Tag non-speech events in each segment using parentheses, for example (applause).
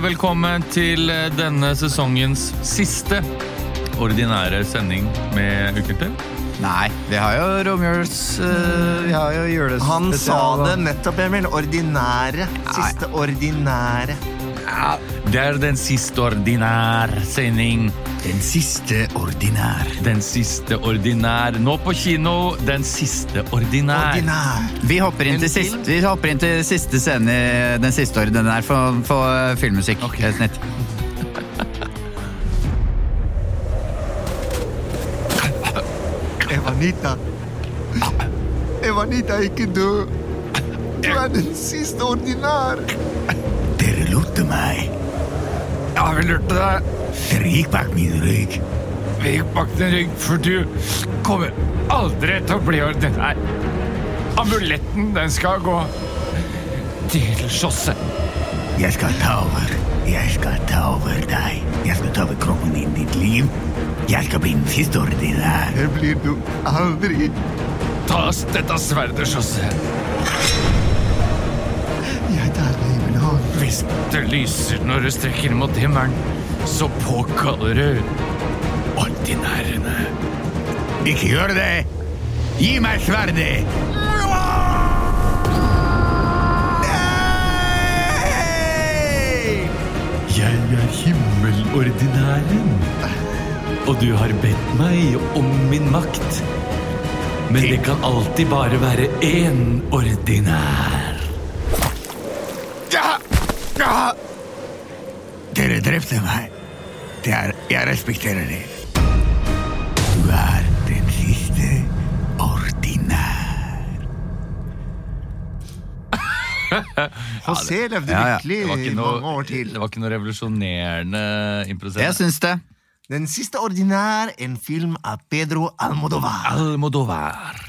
Velkommen til eh, denne sesongens siste ordinære sending med Ukentlig. Nei, vi har jo romjuls... Uh, vi har jo julespesial. Han sa det nettopp, Emil. Ordinære. Siste ordinære. Det er den siste ordinær sending. Den siste ordinær. Den siste ordinær. Nå på kino, den siste ordinær. Ordinær. Vi hopper inn, til, siste, vi hopper inn til siste scene i den siste ordinær for, for filmmusikk. Helt snitt. Evanita. Evanita ikke dø. Du er den siste ordinær. Lurte meg. Ja, vi lurte deg. Dere bak min rygg. Vi bak din rygg, for du kommer aldri til å bli ordinær. Amuletten, den skal gå til Sjosse. Jeg skal ta over. Jeg skal ta over deg. Jeg skal ta over kroppen din, ditt liv. Jeg skal bli den siste ordinære. Det blir du aldri. Ta oss dette sverdet, Sjosse. Det lyser når du strekker mot himmelen, så påkaller du ordinærene. Ikke gjør det! Gi meg sverdet! Jeg er himmelordinæren, og du har bedt meg om min makt. Men det kan alltid bare være én ordinær. (laughs) Ja! Ja! Dere drepte meg. Det er, jeg respekterer det. Du er den siste ordinær. José levde Ja, ja. lykkelig var i mange år til. det var ikke noe revolusjonerende improviserende. Jeg syns det. Den siste ordinær, en film av Pedro Almodovar. Almodovar.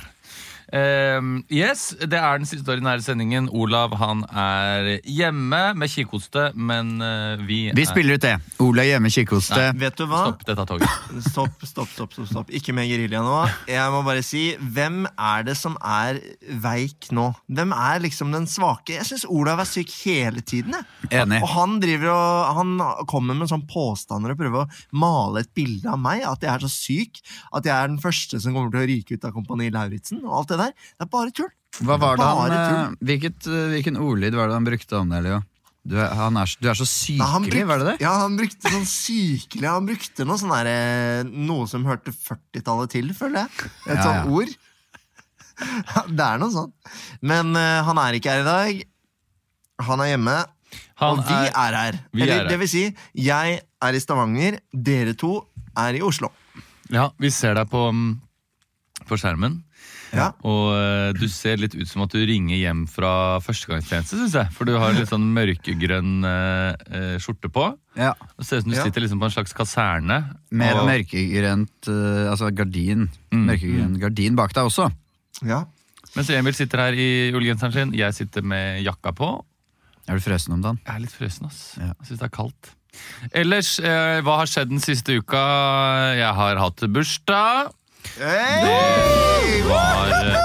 Ehm, yes, det er den siste ordinære sendingen. Olav han er hjemme med kikhoste, men uh, vi Vi er spiller ut det. Olav hjemme kikhoste. Vet du hva? Stopp dette toget. (laughs) Stopp, stopp, stopp, stopp, stopp. Ikke mer gerilja nå. Jeg må bare si, hvem er det som er veik nå? Hvem er liksom den svake? Jeg syns Olav er syk hele tiden. Jeg. Enig. Og han driver og Han kommer med sånne påstander og prøver å male et bilde av meg. At jeg er så syk. At jeg er den første som kommer til å ryke ut av Kompani Lauritzen. Og alt det der. Det er bare tull. Hva var det han, Bare eh, hvilket, eh, hvilken ordlyd var det han brukte om det, Leo? Du er, han er, du er så Nei, brukte, sykelig, var det det? Ja, han brukte sånn sykelig Han brukte noe sånn derre Noe som hørte 40-tallet til, føler jeg. Et Ja, sånt ja. ord. (laughs) Det er noe sånt. Men uh, han er ikke her i dag. Han er hjemme. Han og vi er- er, her. vi er Eller det vil si, jeg er i Stavanger, dere to er i Oslo. Ja, vi ser deg på, mm, på skjermen. Ja. Og eh, du ser litt ut som at du ringer hjem fra førstegangstjeneste, syns jeg. For du har litt sånn mørkegrønn eh, eh, skjorte på. Ja. Det ser ut som du Ja. sitter liksom på en slags kaserne. Med og- mørkegrønt eh, altså gardin. Mm. Mørkegrønn gardin bak deg også. ja. Mens Emil sitter her i ullgenseren sin, jeg sitter med jakka på. Er du frøsen om dagen? Jeg er litt frøsen, ass. Ja. Jeg syns det er kaldt. Ellers, eh, hva har skjedd den siste uka? Jeg har hatt bursdag. Hey! Var uh,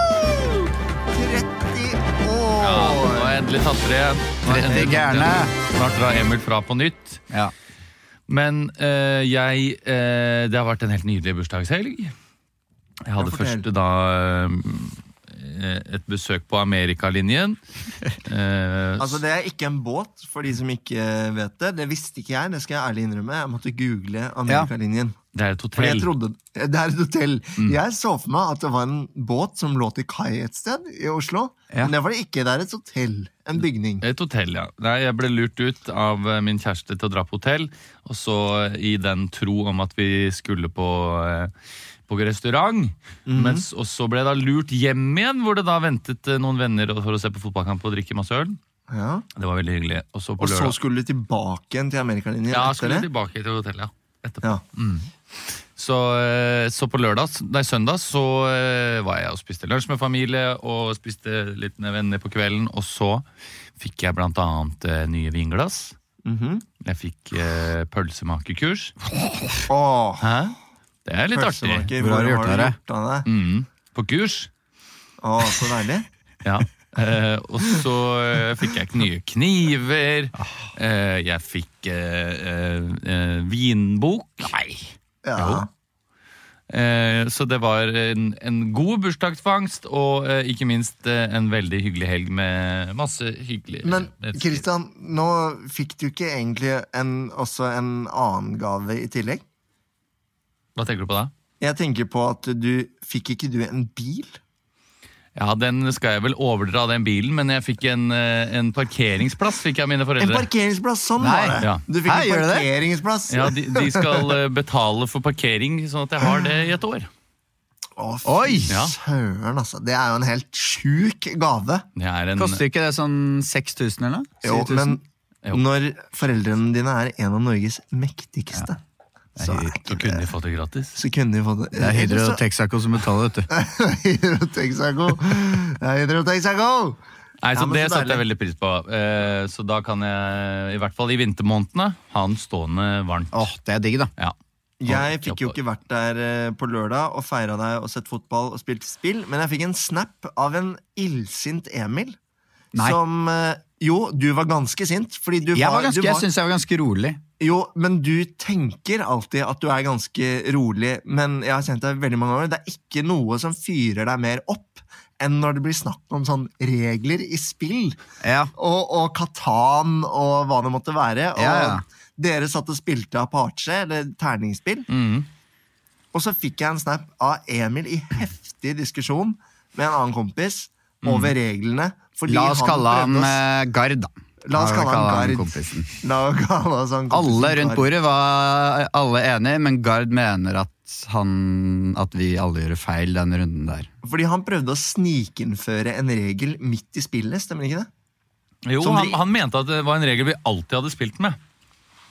30 Ja, nå har jeg endelig tatt det igjen. Endelig tatt det gærne. Snart drar Emil fra på nytt. Ja. Men uh, jeg uh, Det har vært en helt nydelig bursdagshelg. Jeg hadde Ja, først da eh, et besøk på Amerikalinjen. (laughs) Eh, Altså Det er ikke en båt, for de som ikke vet det. Det visste ikke jeg. det skal jeg ærlig innrømme Jeg måtte google Amerikalinjen. det er et hotell. jeg trodde, (laughs) Det er et hotell. Mm. Jeg så for meg at det var en båt som lå til kai et sted i Oslo. Ja. Men det var det ikke. Det er et hotell. En bygning. Et hotell, ja. Nei, jeg ble lurt ut av eh, min kjæreste til å dra på hotell, og så eh, i den tro om at vi skulle på, eh, på restaurant. Mhm. Mens, og så ble jeg da lurt hjem igjen, hvor det da ventet eh, noen venner for å se på fotballkamp og drikke masse øl. Ja. Det var veldig hyggelig. Og så på Og så skulle du tilbake igjen til Amerikalinjen Ja, etter skulle tilbake til hotellet, ja. Etterpå. Ja. Så, eh, så på lørdag, nei, søndag så eh, var jeg og spiste lunsj med familie og spiste litt med venner på kvelden. Og så fikk jeg blant annet nye vinglass. Mhm. Jeg fikk eh, pølsemakekurs. Åh, Hæ? Det er litt artig. Hvor har du gjort av det, det? Mm. På kurs. Å, så deilig. (laughs) Ja. Eh, og så eh, fikk jeg nye kniver. Eh, jeg fikk eh, eh, eh, vinbok. Nei. Ja. Eh, så det var en, en god bursdagsfangst, og eh, ikke minst eh, en veldig hyggelig helg med masse hyggelig Men. Kristian, nå fikk du ikke egentlig en, også en annen gave i tillegg? Hva tenker du på da? Jeg tenker på at du Fikk ikke du en bil? Ja, Den skal jeg vel overdra, den bilen, men jeg fikk en, eh, en parkeringsplass fikk jeg av mine En parkeringsplass! Sånn Nei. var det! Ja. Du fikk Hei, en parkeringsplass! Ja, de, de skal eh, betale for parkering, sånn at jeg har det i et år. Å, fy Ja. søren, altså. Det er jo en helt sjuk gave. Det er en, Koster ikke det sånn 6000 eller noe? Jo, men Jo. når foreldrene dine er en av Norges mektigste, så, Så kunne de fått det gratis. så kunne de fått det. Det er Hydro og Texaco som betaler, vet du. (laughs) Hydro Texaco! Hydro Texaco! Nei, så Det setter jeg veldig pris på. Eh, Så da kan jeg, i hvert fall i vintermånedene, ha den stående varmt. Åh, det er digg, da. Ja. Jeg fikk jo ikke vært der eh, på lørdag og feira deg og sett fotball og spilt spill, men jeg fikk en snap av en illsint Emil. Nei. Som eh, Jo, du var ganske sint. Fordi du Jeg, var du ganske, jeg syns jeg var ganske rolig. Jo, men du tenker alltid at du er ganske rolig, men jeg har kjent deg veldig mange år. Det er ikke noe som fyrer deg mer opp enn når det blir snakk om sånn regler i spill. Ja. Og, og Katan og hva det måtte være. Og Ja, ja. dere satt og spilte Apache, eller terningspill. Mm. Og så fikk jeg en snap av Emil i heftig diskusjon med en annen kompis over reglene. fordi La oss kalle han å eh, Gard, da. La oss Har kalle han Gard. kompisen. (laughs) La oss kalle oss han kompisen Alle rundt bordet var alle enige, men Gard mener at, han, at vi alle gjør feil denne runden der. Fordi han prøvde å snikinnføre en regel midt i spillet, stemmer ikke det? Jo, de, han, han mente at det var en regel vi alltid hadde spilt med.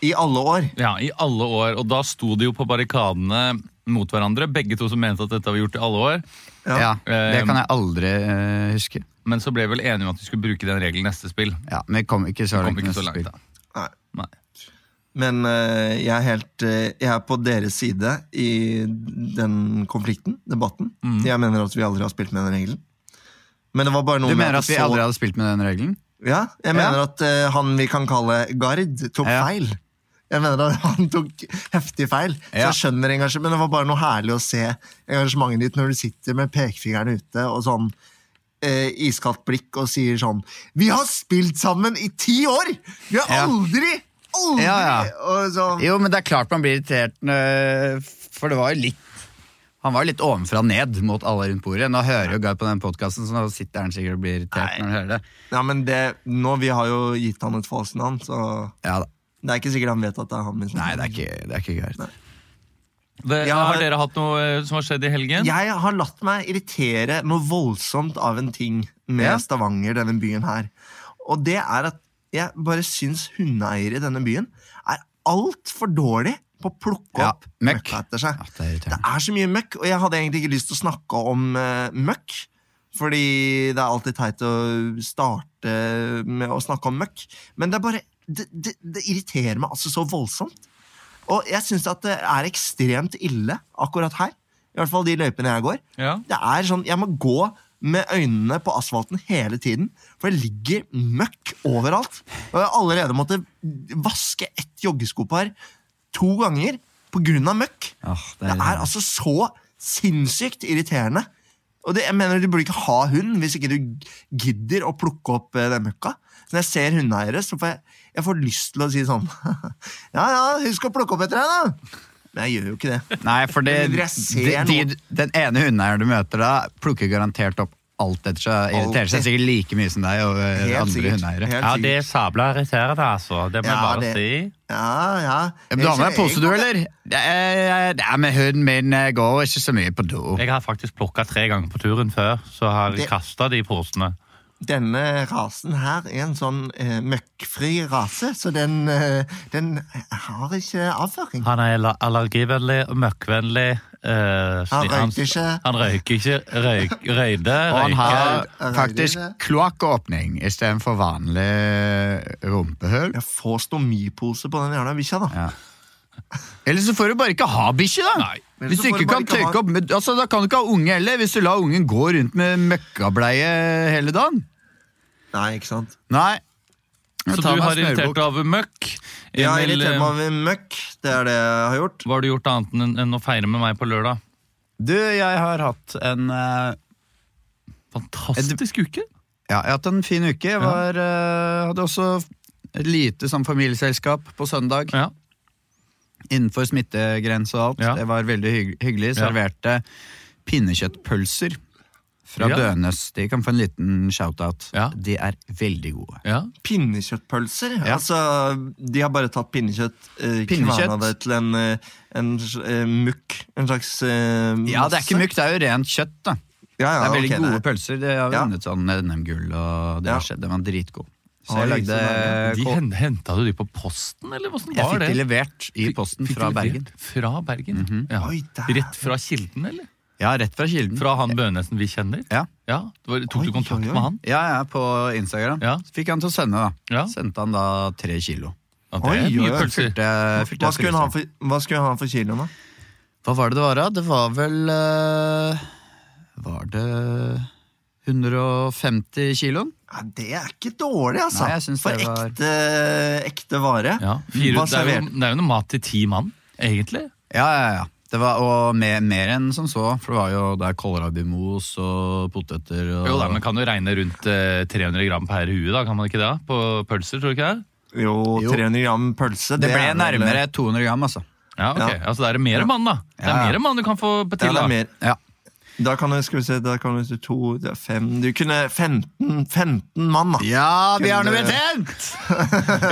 I alle år. Ja, I alle år. Og da sto de jo på barrikadene mot hverandre, begge to som mente at dette var gjort i alle år. Ja. Ja, Det Eh, kan jeg aldri uh, huske. Men så ble vi vel enige om at vi skulle bruke den regelen neste spill. Ja, Men vi kom ikke så Kom langt. ikke så langt, spill. da. Nei. Nei. Men uh, jeg, er helt, uh, jeg er på deres side i den konflikten, debatten. Mm. Jeg mener at vi aldri har spilt med den regelen. Men det var bare noe Du mener det at vi så- aldri hadde spilt med den regelen? Ja, jeg mener at uh, han vi kan kalle Gard, tok Ja. feil. Jeg mener at han tok heftig feil. Så Ja. jeg skjønner engasjementet, men det var bare noe herlig å se engasjementet ditt når du sitter med pekefingeren ute og sånn eh, iskaldt blikk og sier sånn Vi har spilt sammen i ti år! Vi har Ja. aldri, aldri Ja, ja. Og sånn, Jo, men det er klart man blir irritert, øh, for det var jo litt Han var jo litt ovenfra og ned mot alle rundt bordet. Nå hører jo Guy på den podkasten, så nå sitter han sikkert og blir irritert Nei. når han hører det. Ja, men det, nå, Vi har jo gitt han et falskt navn, så Ja det er ikke sikkert han vet at det er han Liksom. Nei, det er ikke, det er ikke Gard. Det, Ja, har dere hatt noe eh, som har skjedd i helgen? Jeg har latt meg irritere noe voldsomt av en ting med Ja. Stavanger, denne byen her. Og det er at jeg bare syns hundeeiere i denne byen er altfor dårlig på å plukke Ja, opp møkk. møkka etter seg. Det er Det er så mye møkk, og jeg hadde egentlig ikke lyst til å snakke om uh, møkk. Fordi det er alltid teit å starte med å snakke om møkk. Men det er bare Det, det, det irriterer meg altså så voldsomt. Og jeg syns at det er ekstremt ille akkurat her. I hvert fall de løypene jeg går. Ja. Det er sånn, Jeg må gå med øynene på asfalten hele tiden, for det ligger møkk overalt. Og jeg har allerede måttet vaske ett joggeskopar to ganger av møkk. Oh, det Det er, er altså så sinnssykt irriterende. Og det, jeg mener Du burde ikke ha hund hvis ikke du gidder å plukke opp eh, den møkka. Så når jeg ser hundeeiere, så får jeg, jeg får lyst til å si sånn (laughs) Ja, ja, husk å plukke opp etter deg, da! Men jeg gjør jo ikke det. Nei, for det, de, de, den ene hundeeieren du møter da, plukker garantert opp alt etter seg. Irriterer seg sikkert like mye som deg og øh, Helt andre sikkert. hundeeiere. Helt Ja, det er sabla irriterende, altså. Det må Ja, jeg bare det- si. Ja, ja. Men Du har med deg pose, du, eller? Det er, det er med hunden min går ikke så mye på do. Jeg har faktisk plukka tre ganger på turen før, så har jeg Det- kasta de posene. Denne rasen her er en sånn eh, møkkfri rase, så den, eh, den har ikke avføring. Han er allergivennlig og møkkvennlig. eh, Han røyker ikke. Han røyker ikke. Røyk, røyde, (laughs) Og han har faktisk det. kloakkåpning istedenfor vanlig rumpehull. Jeg får stomipose på den jævla bikkja, da. Ja. Eller så får du bare ikke ha bikkje, da! Nei. Hvis du ikke kan tørke opp altså, Da kan du ikke ha unge heller, hvis du lar ungen gå rundt med møkkableie hele dagen. Nei, ikke sant. Nei. Jeg Så du har irritert deg over møkk. Jeg har irritert eh, meg over møkk. Det er det jeg har gjort. hva har du gjort annet enn, enn å feire med meg på lørdag? Du, jeg har hatt en uh, Fantastisk uke! Ja, jeg har hatt en fin uke. Jeg var, uh, hadde også et lite sånn familieselskap på søndag. Ja. Innenfor smittegrense og alt. Ja. Det var veldig hygg hyggelig. Ja. Serverte pinnekjøttpølser fra Ja. Bønes. De kan få en liten shout-out. Ja. De er veldig gode. ja. Pinnekjøttpølser? Ja. Altså, de har bare tatt pinnekjøtt, eh, Pinnekjøtt. det til en, en, en eh, mukk. En slags eh, Ja, det er ikke mukk, det er jo rent kjøtt. da Ja, ja, Det er veldig okay, gode det- pølser. De har Ja. vunnet sånn NM-gull, og det Ja. har skjedd. Den var dritgod. Så jeg lagde De Henta du de på posten, eller åssen Jeg fikk de levert i posten fikk fra Bergen. Fra Bergen? ja. Oi. Rett fra kilden, eller? Ja, rett fra kilden. Fra han Bønesen vi kjenner? Ja. Ja, var, Tok Oi, du kontakt oi, oi. med han? Ja, ja, på Instagram. Ja. Så fikk han til å sende, da. Ja. Sendte han da tre kilo. Ja, det Oi, er mye pølser. Fylte, fylte Hva skulle, han for, hva skulle hun ha for kiloen, da? Hva var det det var, da? Det var vel uh, Var det 150 kilo? Ja, det er ikke dårlig, altså. Nei, jeg synes for det var- ekte, ekte vare. Ja, fire, det, er jo, det er jo noe mat til ti mann, egentlig. Ja, ja, ja. Det var, og mer, mer enn som så, for det var jo der kålrabimos og poteter og Jo da, Men kan jo regne rundt eh, 300 gram per hue, da, kan man ikke det? På pølser, tror du ikke det? Jo, Jo. 300 gram pølse. Det ble er vel- nærmere 200 gram, altså. Ja, ok. Ja. Altså, det er mer mann, da. Det er Ja, ja. mer mann du kan få Ja, til, det da. er mer. Ja. Da kan du, skal vi se, da kan du to, det er fem Du kunne 15, 15 mann, da. Ja, vi har noe Kunne- betent!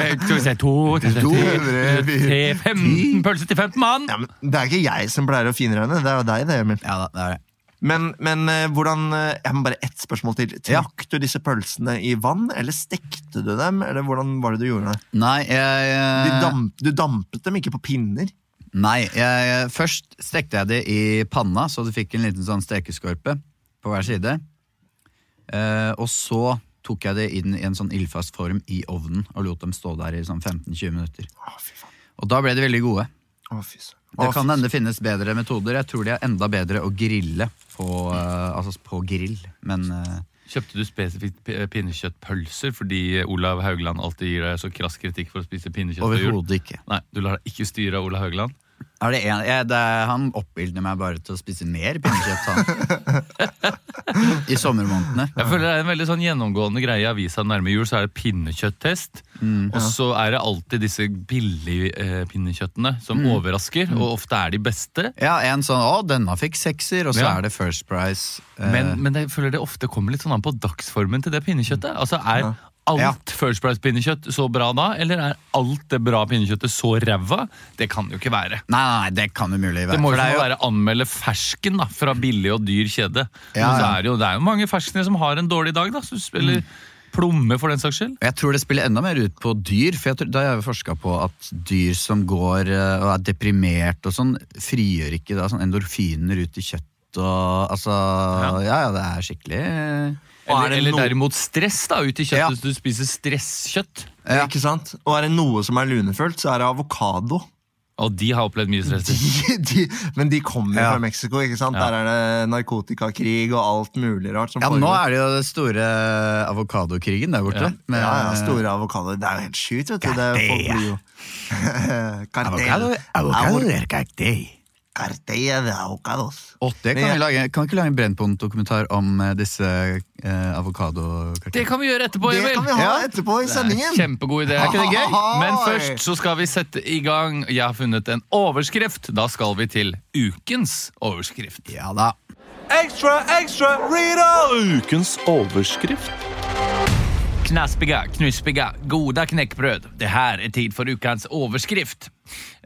Eh, Skal vi se, to, (laughs) tre, To, tre, tre, tre, 15 pølser til 15 mann! Ja, men det er ikke jeg som pleier å finregne, det er jo deg, det, Emil. Ja det er det. Men, men eh, hvordan eh, Jeg må bare ett spørsmål til. Ja. Trakk du disse pølsene i vann, eller stekte du dem? Eller hvordan var det du gjorde det? Nei, jeg, Du, damp, du dampet dem ikke på pinner? Nei, jeg, først stekte jeg det i panna, så du fikk en liten sånn stekeskorpe på hver side. Eh, og så tok jeg det inn i en sånn ildfast form i ovnen og lot dem stå der i sånn 15-20 minutter. Å, fy faen. Og da ble de veldig gode. Å, fy søren. Det kan hende det finnes bedre metoder. Jeg tror de er enda bedre å grille på, uh, altså på grill. Men uh, Kjøpte du spesifikt pinnekjøttpølser fordi Olav Haugland alltid gir deg så krass kritikk for å spise pinnekjøtt overhodet ikke. Nei, du lar deg ikke styre av Olav Haugland? Er det en, jeg, det er, han oppildner meg bare til å spise mer pinnekjøtt. (laughs) I sommermånedene. Jeg føler Det er en veldig sånn gjennomgående greie i avisa nærme jul. Så er det pinnekjøtttest. Og så er det alltid disse billige eh, pinnekjøttene som overrasker, og ofte er de beste. Ja, en sånn 'Å, denne fikk sekser', og så Ja. er det First Price. eh, Men, men jeg føler det ofte kommer litt sånn an på dagsformen til det pinnekjøttet. Altså Er alt Ja. First Price-pinnekjøtt så bra da, eller er alt det bra pinnekjøttet så ræva? Det kan det jo ikke være. Nei, det kan umulig være. Det må jo det å være anmelde fersken da, fra billig og dyr kjede. Ja, Men så ja. er det, jo, det er jo mange ferskener som har en dårlig dag, da. Eller plomme, for den saks skyld. Jeg tror det spiller enda mer ut på dyr, for jeg tror, da har jeg forska på at dyr som går eh, og er deprimert og sånn, frigjør ikke da, sånn endorfiner ut i kjøtt og altså Ja, ja, det er skikkelig Eller, det eller noe- derimot stress da, ut i kjøttet Ja. hvis du spiser stresskjøtt. Ja. Ikke sant? Og er det noe som er lunefullt, så er det avokado. Og de har opplevd mye stress. De, (laughs) de, men de kommer Ja. fra Mexico, ikke sant? Ja. Der er det narkotikakrig og alt mulig rart som Ja, nå er det jo den store avokadokrigen der borte. Ja. med- ja, ja, store avokadoer. Det er jo helt sjukt, vet du. Det, folk blir jo. (laughs) Avokado, avokado er. Cartel de avocados. Å, det kan, Men vi lage, kan vi ikke lage en Brennpunkt-dokumentar om eh, disse eh, avokadokartellene? Det kan vi gjøre etterpå, Det kan vi ha etterpå i sendingen! Kjempegod idé. Er ikke det gøy? Men først så skal vi sette i gang. Jeg har funnet en overskrift. Da skal vi til ukens overskrift. Ja da. Ekstra, ekstra, Rita! Ukens overskrift. Knaspiga, knuspiga, goda knekkbrød. Det her er tid for ukas overskrift.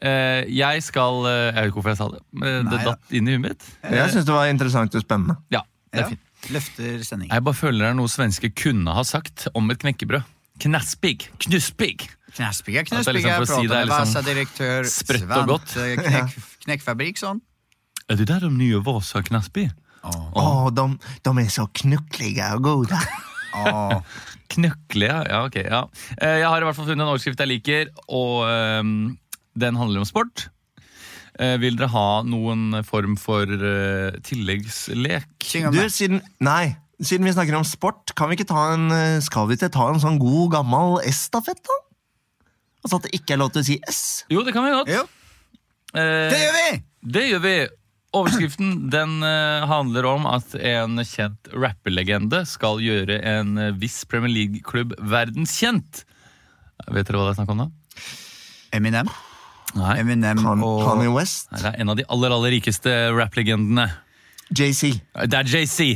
Eh, jeg skal eh, Jeg vet ikke hvorfor jeg sa det. men det Nei, datt inn i huet mitt. Jeg syns det var interessant og spennende. Ja, det er Ja. fint. Løfter sending. Jeg bare føler det er noe svenske kunne ha sagt om et knekkebrød. Knaspig, knuspig. Knaspiga, At det er liksom for å si det er liksom Vasa-direktør, sprøtt og godt. Knekk, knekkfabrikk, sånn. Er det der de nye Vasa Knaspi? Å, de, de er så knukkelige og gode. (laughs) Åh. (laughs) Knøkkelige, ja, ok. Ja. Eh, Jeg har i hvert fall funnet en overskrift jeg liker, og um, den handler om sport. Uh, vil dere ha noen form for uh, tilleggslek? Du, siden Nei, siden vi snakker om sport, kan vi ikke ta en, skal vi ikke ta en sånn god, gammel S-stafett, da? Altså at det ikke er lov til å si S. Jo, det kan vi godt. Eh, det gjør vi! Det gjør vi. Overskriften den eh, handler om at en kjent rapperlegende skal gjøre en eh, viss Premier League-klubb verdenskjent. Vet dere hva det er snakk om da? Eminem. Nei. Eminem og Kanye West. Nei, Det er en av de aller aller rikeste rapplegendene. JC. Det er JC.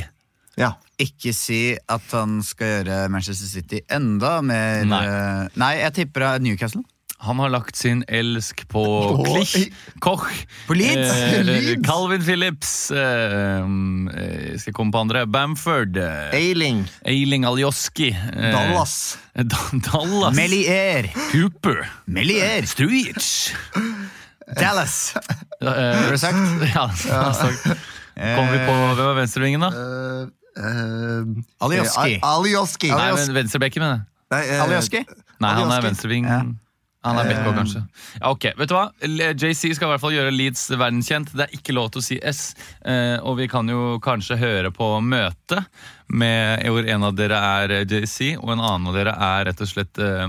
Ja. Ikke si at han skal gjøre Manchester City enda mer Nei. eh, Nei, jeg tipper er Newcastle. Han har lagt sin elsk på oh, Klich, Koch, På Leeds. eh, Leeds. Calvin Phillips eh, eh, Skal jeg komme på andre? Bamford. Ailing. Ailing. Eiling Aljoski. eh, Dallas. (laughs) Da- Dallas. Melier. Cooper. Melier. Struic. Dallas. Eh, Har du sagt? (laughs) Ja, ja. sagt. Kommer vi på hvem er venstrevingen, da? Uh, uh, Alioski. Alioski. Nei, men venstrebekken, mener jeg. Eh, Alioski? Nei, han er venstreving. Ja. Han er back kanskje. Ja, ok, vet du hva? JC skal i hvert fall gjøre Leeds verdenskjent. Det er ikke lov til å si S. Eh, og vi kan jo kanskje høre på møtet med hvor en av dere er eh, JC, og en annen av dere er rett og slett eh,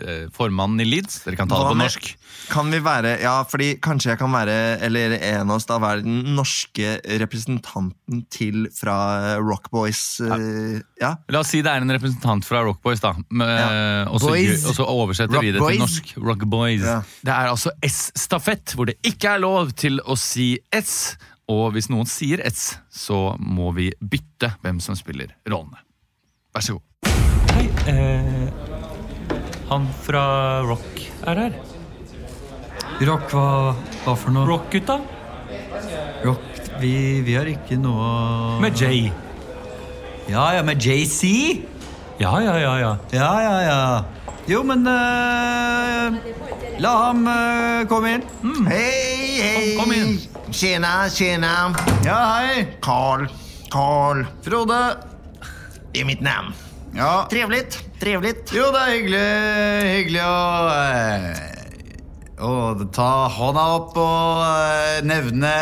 eh, formannen i Leeds. Dere kan ta det på med- norsk. Kan vi være, ja, fordi kanskje jeg kan være, eller en av oss da, være den norske representanten til fra Rockboys. Rock Boys. eh, ja. La oss si det er en representant fra Rock Boys, da. med- Ja. Og så Boys. og så oversetter Rock vi det til norsk. Rock Boys. Ja. Det er altså S-stafett, hvor det ikke er lov til å si S. Og hvis noen sier ets, så må vi bytte hvem som spiller rollene. Vær så god. Hei, eh, han fra Rock er her. Rock, hva, hva for noe? Rock-gutta. Rock, vi, vi har ikke noe Med J. Ja, ja, med JC? Ja, ja, ja, ja. Ja, ja, ja. Jo, men uh, La ham uh, komme inn. Hei, hei! Kom- kom inn. Tjena, tjena. Ja, hei. Carl. Carl. Frode. Det er mitt navn. Ja. Trevligt, trevligt. Jo, det er hyggelig, hyggelig å å ta hånda opp og nevne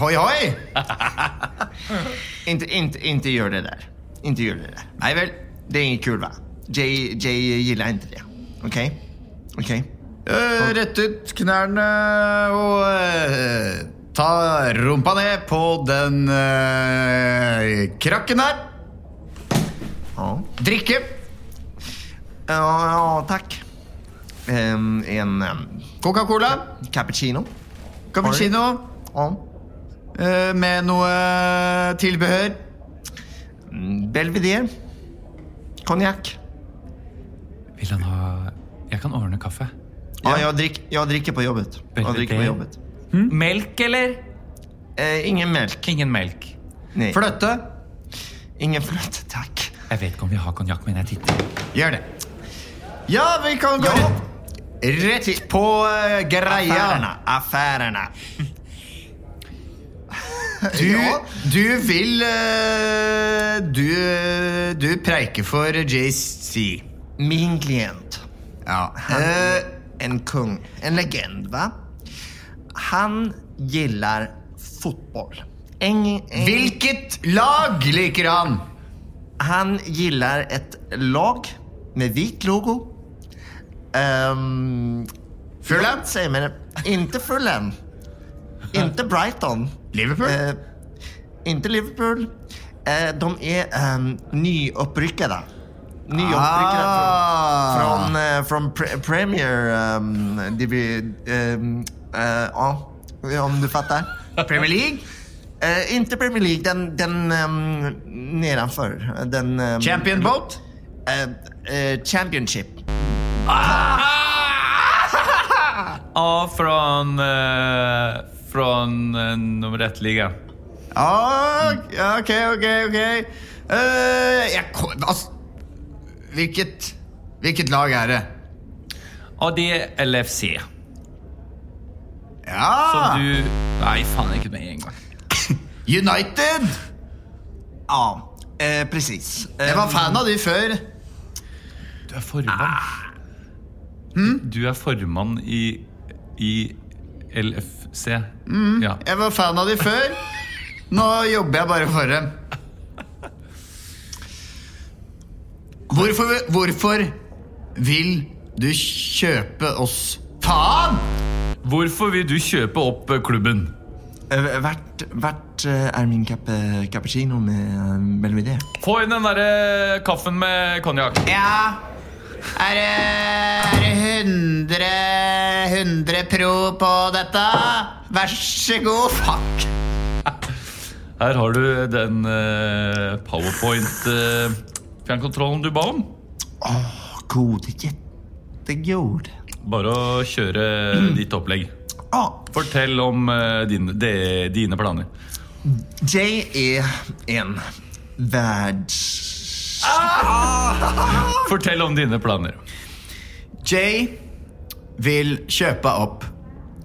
hoi hoi. Inte, inte, inte det der. Inte gjør det der. Nei vel. Det er ingen kul va? Jay, Jay gillar inte OK? Ok? Eh, rett ut knærne og uh, ta rumpa ned på den uh, krakken her. Ja. Drikke. Ja, ja takk. Um, en um, Coca-Cola. cappuccino. Cappuccino. Ja. Uh, med noe tilbehør. Mm, Belvedere. Konjak. Vil han ha Jeg kan ordne kaffe. Ja, jeg drikker, jeg drikker på jobbet. Jeg drikker på jobbet. jobbet. Melk, eller? Eh, ingen melk. Ingen melk. Nei. Fløtte. Ingen fløte, takk. Jeg vet ikke om vi har konjakk, men jeg titter. Gjør det. Ja, vi kan gå Ja. rett, på uh, greia. Affærene. affärerna. (laughs) Du, Ja. du vil uh, du, du preiker for JC. Min klient. Ja. Han Eh, en kung, en legend va? Han gillar fotboll. En, en, hvilket lag liker han? Han gillar et lag med vit logo. Um, Fulham? Ikke Fulham. (laughs) inte Brighton. Liverpool? Uh, ikke Liverpool. Uh, de er um, nyuppryckade. Nyuppryckade Ah. från, från, eh, från pre Premier... Um, divi, um, uh, ja, om du fatter? Premier League? Uh, inte Premier League, den, den um, nedenfor. Den, um, Champion Boat? championship. Ja, från, eh, från eh, nummer ett-liga. Ah, ok, ok, ok. Uh, jeg, altså, hvilket, hvilket lag er det? Og det er LFC. Ja! Som du Nei, faen, ikke med en gang. (laughs) United! Ja, eh, presis. Jeg var fan av de før. Du er formann. Du er formann i, i LFC. Ja. Jeg var fan av de før. Nå jobber jeg bare for dem. Hvorfor, hvorfor vil du kjøpe oss Faen! Hvorfor vil du kjøpe opp eh, klubben? Eh, Hvert, hvert eh, er min cap cappuccino med melodi. Få inn den derre kaffen med konjakk. Ja Er det, er det 100 100 pro på dette? Vær så god. Fuck. Her har du den eh, powerpoint-fjernkontrollen du ba om. God, jettegod. Bare å kjøre ditt opplegg. Ah. Fortell om eh, dine, de, dine planer. Jay er en världs... (laughs) Fortell om dine planer. Jay vil kjøpe opp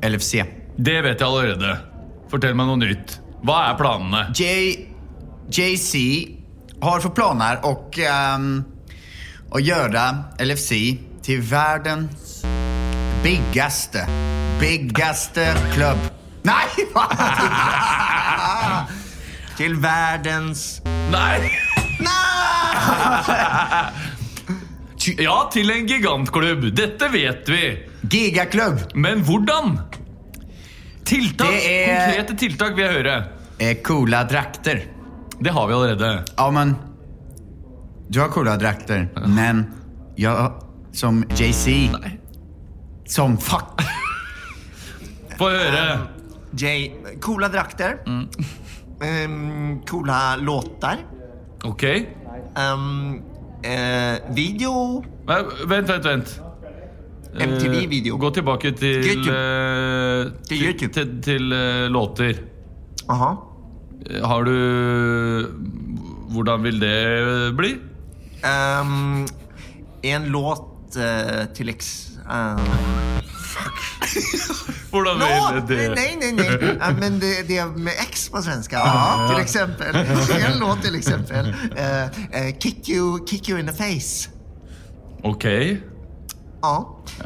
LFC. Det vet jeg allerede. Fortell meg noe nytt. Hva er planene? Jay, JC har för planer och, um, å gjøre LFC til verdens biggaste, biggaste klubb. Nei! (laughs) Til verdens... Nei! Nej! Ja, til en gigantklubb. Dette vet vi. Gigaklubb. Men hvordan? Tiltak, Det er- Konkrete tiltak vil jeg høre. Coola drakter. Det har vi allerede. Ja, men Du har coola drakter, men jeg som JC Som fuck Få høre. Jay, coola drakter. Ehm, coola låtar. Ok. Um, eh, video. Nei, Vent, vent, vent. Eh, MTV-video. Gå tilbake til YouTube. eh, Til YouTube. Til, til eh, låter. Aha. Har du Hvordan vil det bli? Um, en låt uh, til eks... Fuck! (laughs) Hvordan no, vil det Nei, nei, nei. Uh, Men det, det er med X på svenska. Til eksempel. En låt til eksempel. Uh, kick, you, kick you in the face. Ok. Ja.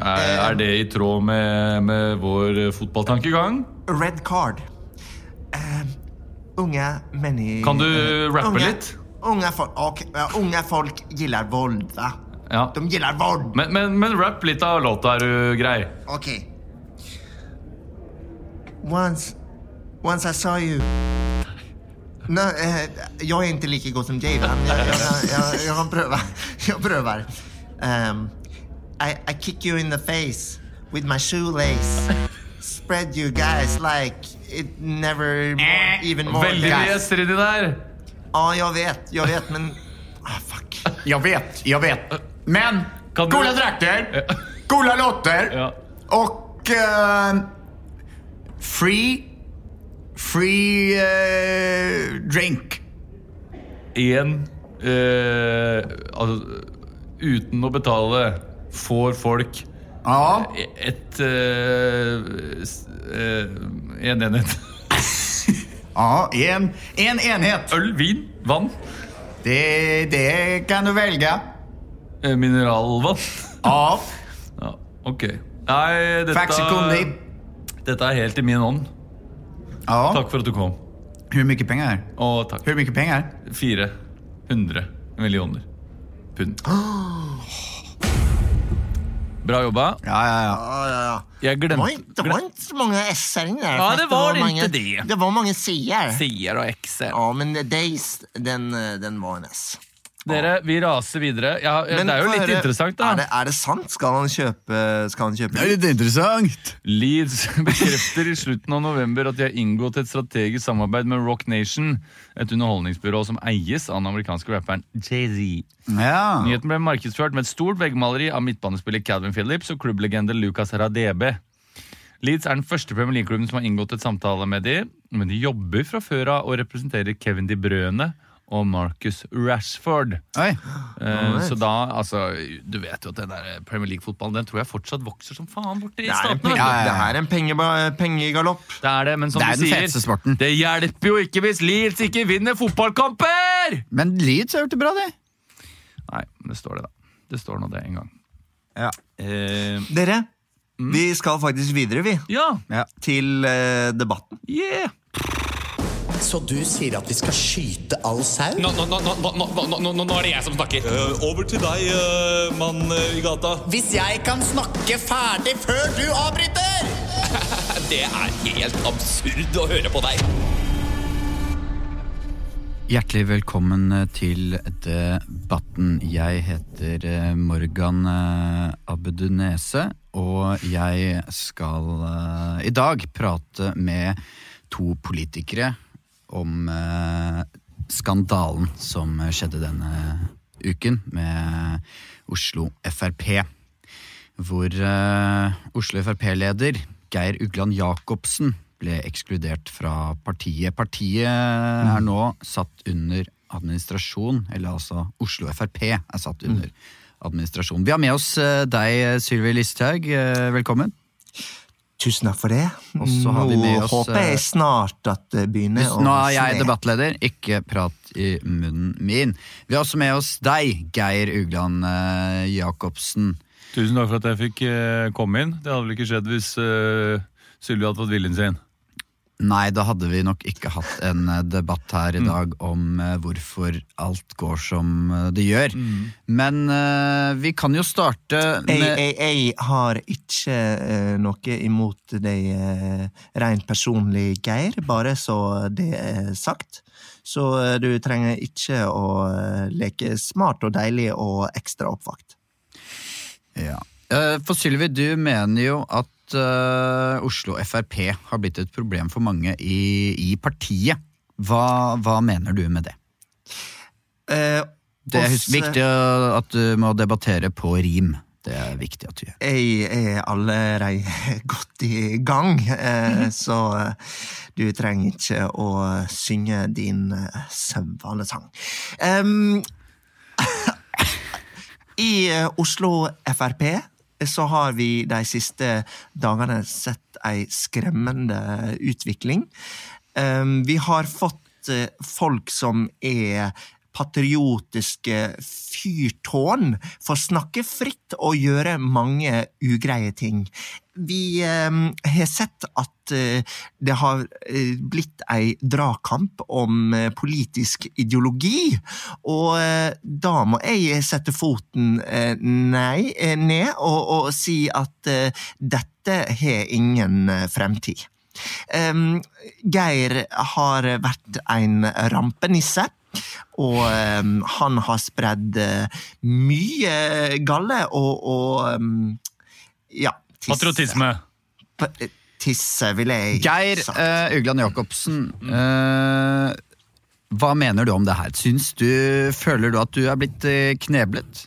Er, er det i tråd med, med vår fotballtankegang? Red card. Eh, mennesker. Kan du rappe unge, litt? Unge, folk, okay, unge folk gillar vold, va? Ja. De gillar vold. Men, men, men rapp litt av låta, er du grei? Ok. Once, once I saw you. No, eh, jag är inte lika god som Jay, men jag, jag, jag, jag, jag prövar. (laughs) Jag prövar. Um, I, I kick you in the face with my shoelace. Spread you guys like it never more, even more. Veldig guys. leser inni der. Ja, jeg vet, jeg vet, men... Ah, fuck. Jeg vet, jeg vet Men Kan du- coola drakter Coola låter Ja. Og eh, Free Free eh, drink En eh, altså, Uten å betale får folk Ja et eh, s- eh, En enhet. (laughs) Ja, en, en enhet Øl, vin, vann, det, det kan du velge eh, mineralvann. Ja (laughs) Ja, ok. Nei, dette, dette er helt i min ånd. Ja Takk for at du kom. Hvor mye penger? Å, takk. Hvor mye penger? 400 millioner pund. (gasps) Bra jobba. Ja, ja, ja Jeg ja, ja. Det var, ikke, inte, det var ikke så mange S inne der. Ja, fast det var mange, inte det. Det var mange C-er. Sier og X-er. Ja, men Days, den, eh, den var en S. Dere, vi raser videre. Ja, Men det er jo litt høre, interessant, da. Er det, er det sant? Skal han kjøpe, skal han kjøpe litt interessant Leeds (laughs) bekrefter i slutten av november at de har inngått et strategisk samarbeid med Rock Nation, et underholdningsbyrå som eies av den amerikanske rapperen Jay-Z. Ja Nyheten ble markedsført med et stort veggmaleri av midtbanespiller Calvin Phillips og klubblegende Lucas Radebe. Leeds er den første Premier League-klubben som har inngått et samtale med de, men de jobber fra før av og representerer Kevin De Brøne og Marcus Rashford. Oi Eh, så da, altså, du vet jo at den der Premier League-fotballen Den tror jeg fortsatt vokser som faen borti statene. Ja, ja, det er en penge, pengegalopp. Det er det, men som Det er du den sier, sporten. det hjelper jo ikke hvis Leeds ikke vinner fotballkamper! Men Leeds har gjort det bra, det Nei, det står det, da. Det står nå det en gang. Ja Eh, Dere, vi skal faktisk videre, vi. ja, Ja Til eh, debatten. yeah! Så du sier at vi skal skyte all sau? Nå, nå, nå, nå, nå, nå, nå, nå er det jeg som snakker. Eh, over til deg, eh, mann eh, i gata. Hvis jeg kan snakke ferdig før du avbryter! (laughs) Det er helt absurd å høre på deg. Hjertelig velkommen til debatten. Jeg heter Morgan Abedunese og jeg skal i dag prate med to politikere om eh, skandalen som skjedde denne uken med Oslo Frp. Hvor eh, Oslo Frp-leder Geir Ugland Jacobsen ble ekskludert fra partiet. Partiet er nå satt under administrasjon, eller altså Oslo Frp er satt under administrasjon. Vi har med oss eh, deg, Sylvi Listhaug. Eh, Velkommen. Tusen takk for det. Og har vi med Nå oss, håper eh, jeg snart at det begynner å å nå er jeg debattleder, ikke prat i munnen min. Vi har også med oss deg, Geir Ugland eh, Jacobsen. Tusen takk for at jeg fikk eh, komme inn. Det hadde vel ikke skjedd hvis uh, Sylvi hadde fått viljen sin. Nei, da hadde vi nok ikke hatt en eh, debatt her i Mm. dag om eh, hvorfor alt går som eh, det gjør. Mm. Men uh, vi kan jo starte med jeg, jeg har ikke uh, noe imot deg uh, rent personlig, Geir, bare så det er sagt. Så du trenger ikke å leke smart og deilig og ekstra oppvakt. ja. For Sylvi, du mener jo at eh, Oslo Frp har blitt et problem for mange i, i partiet. Hva, hva mener du med det? Eh, Det er også, viktig at du må debattere på rim. Det er viktig at du gjør. Jeg er allerede (laughs) godt i gang, eh, så eh, du trenger ikke å synge din eh, Um, (laughs) I Oslo Frp så har vi de siste dagene sett ei skremmende utvikling. Vi har fått eh, folk som er patriotiske fyrtårn, får snakke fritt og gjøre mange ugreie ting. Vi eh, har sett at eh, det har eh, blitt ei dragkamp om eh, politisk ideologi, og eh, da må jeg sette foten eh, nei, ned og, og si at dette har ingen fremtid. Em, Geir har vært en rampenisse. Og um, han har spredd eh, mye galle og, og um, ja tisse. Patriotisme. Pa- Tisse, vil jeg Geir sagt. eh, Ugland Jacobsen, Uh, hva mener du om det her? Syns du, Føler du at du er blitt eh, kneblet?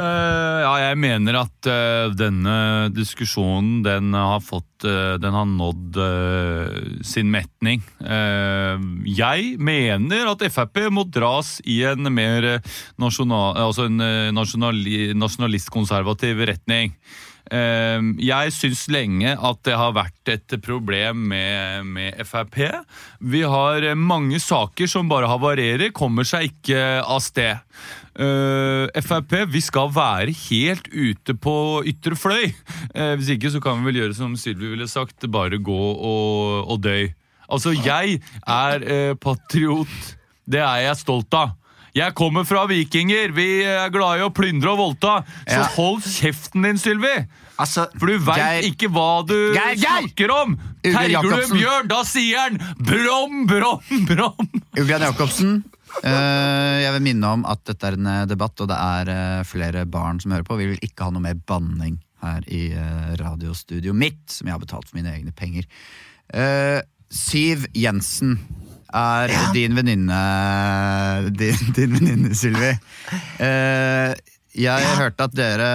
Eh, ja, jeg mener at uh, denne diskusjonen den har fått uh, Den har nådd sin metning. Jeg mener at Frp må dras i en mer nasjonal, altså en nasjonali, nasjonalistkonservativ retning. Eh, Jeg syns lenge at det har vært et problem med, med Frp. Vi har mange saker som bare havarerer, kommer seg ikke av sted. Eh, Frp, vi skal være helt ute på ytre fløy. Eh, hvis ikke så kan vi vel gjøre som Sylvi ville sagt, bare gå og, og døy. Altså, jeg er eh, patriot. Det er jeg stolt av. Jeg kommer fra vikinger. Vi er glade i å plyndre og voldta. Så Ja. hold kjeften din, Sylvi! Altså, For du veit ikke hva du Geir, Geir! snakker om! Terger du en bjørn, da sier han brom, brom, brom! Ugland Jacobsen, Uh, jeg vil minne om at dette er en eh, debatt, og det er uh, flere barn som hører på. Vi vil ikke ha noe mer banning her i eh, radiostudioet mitt, som jeg har betalt for mine egne penger. Eh, Siv Jensen er din venninne Din, din venninne, Sylvi. Uh, jeg hørte at dere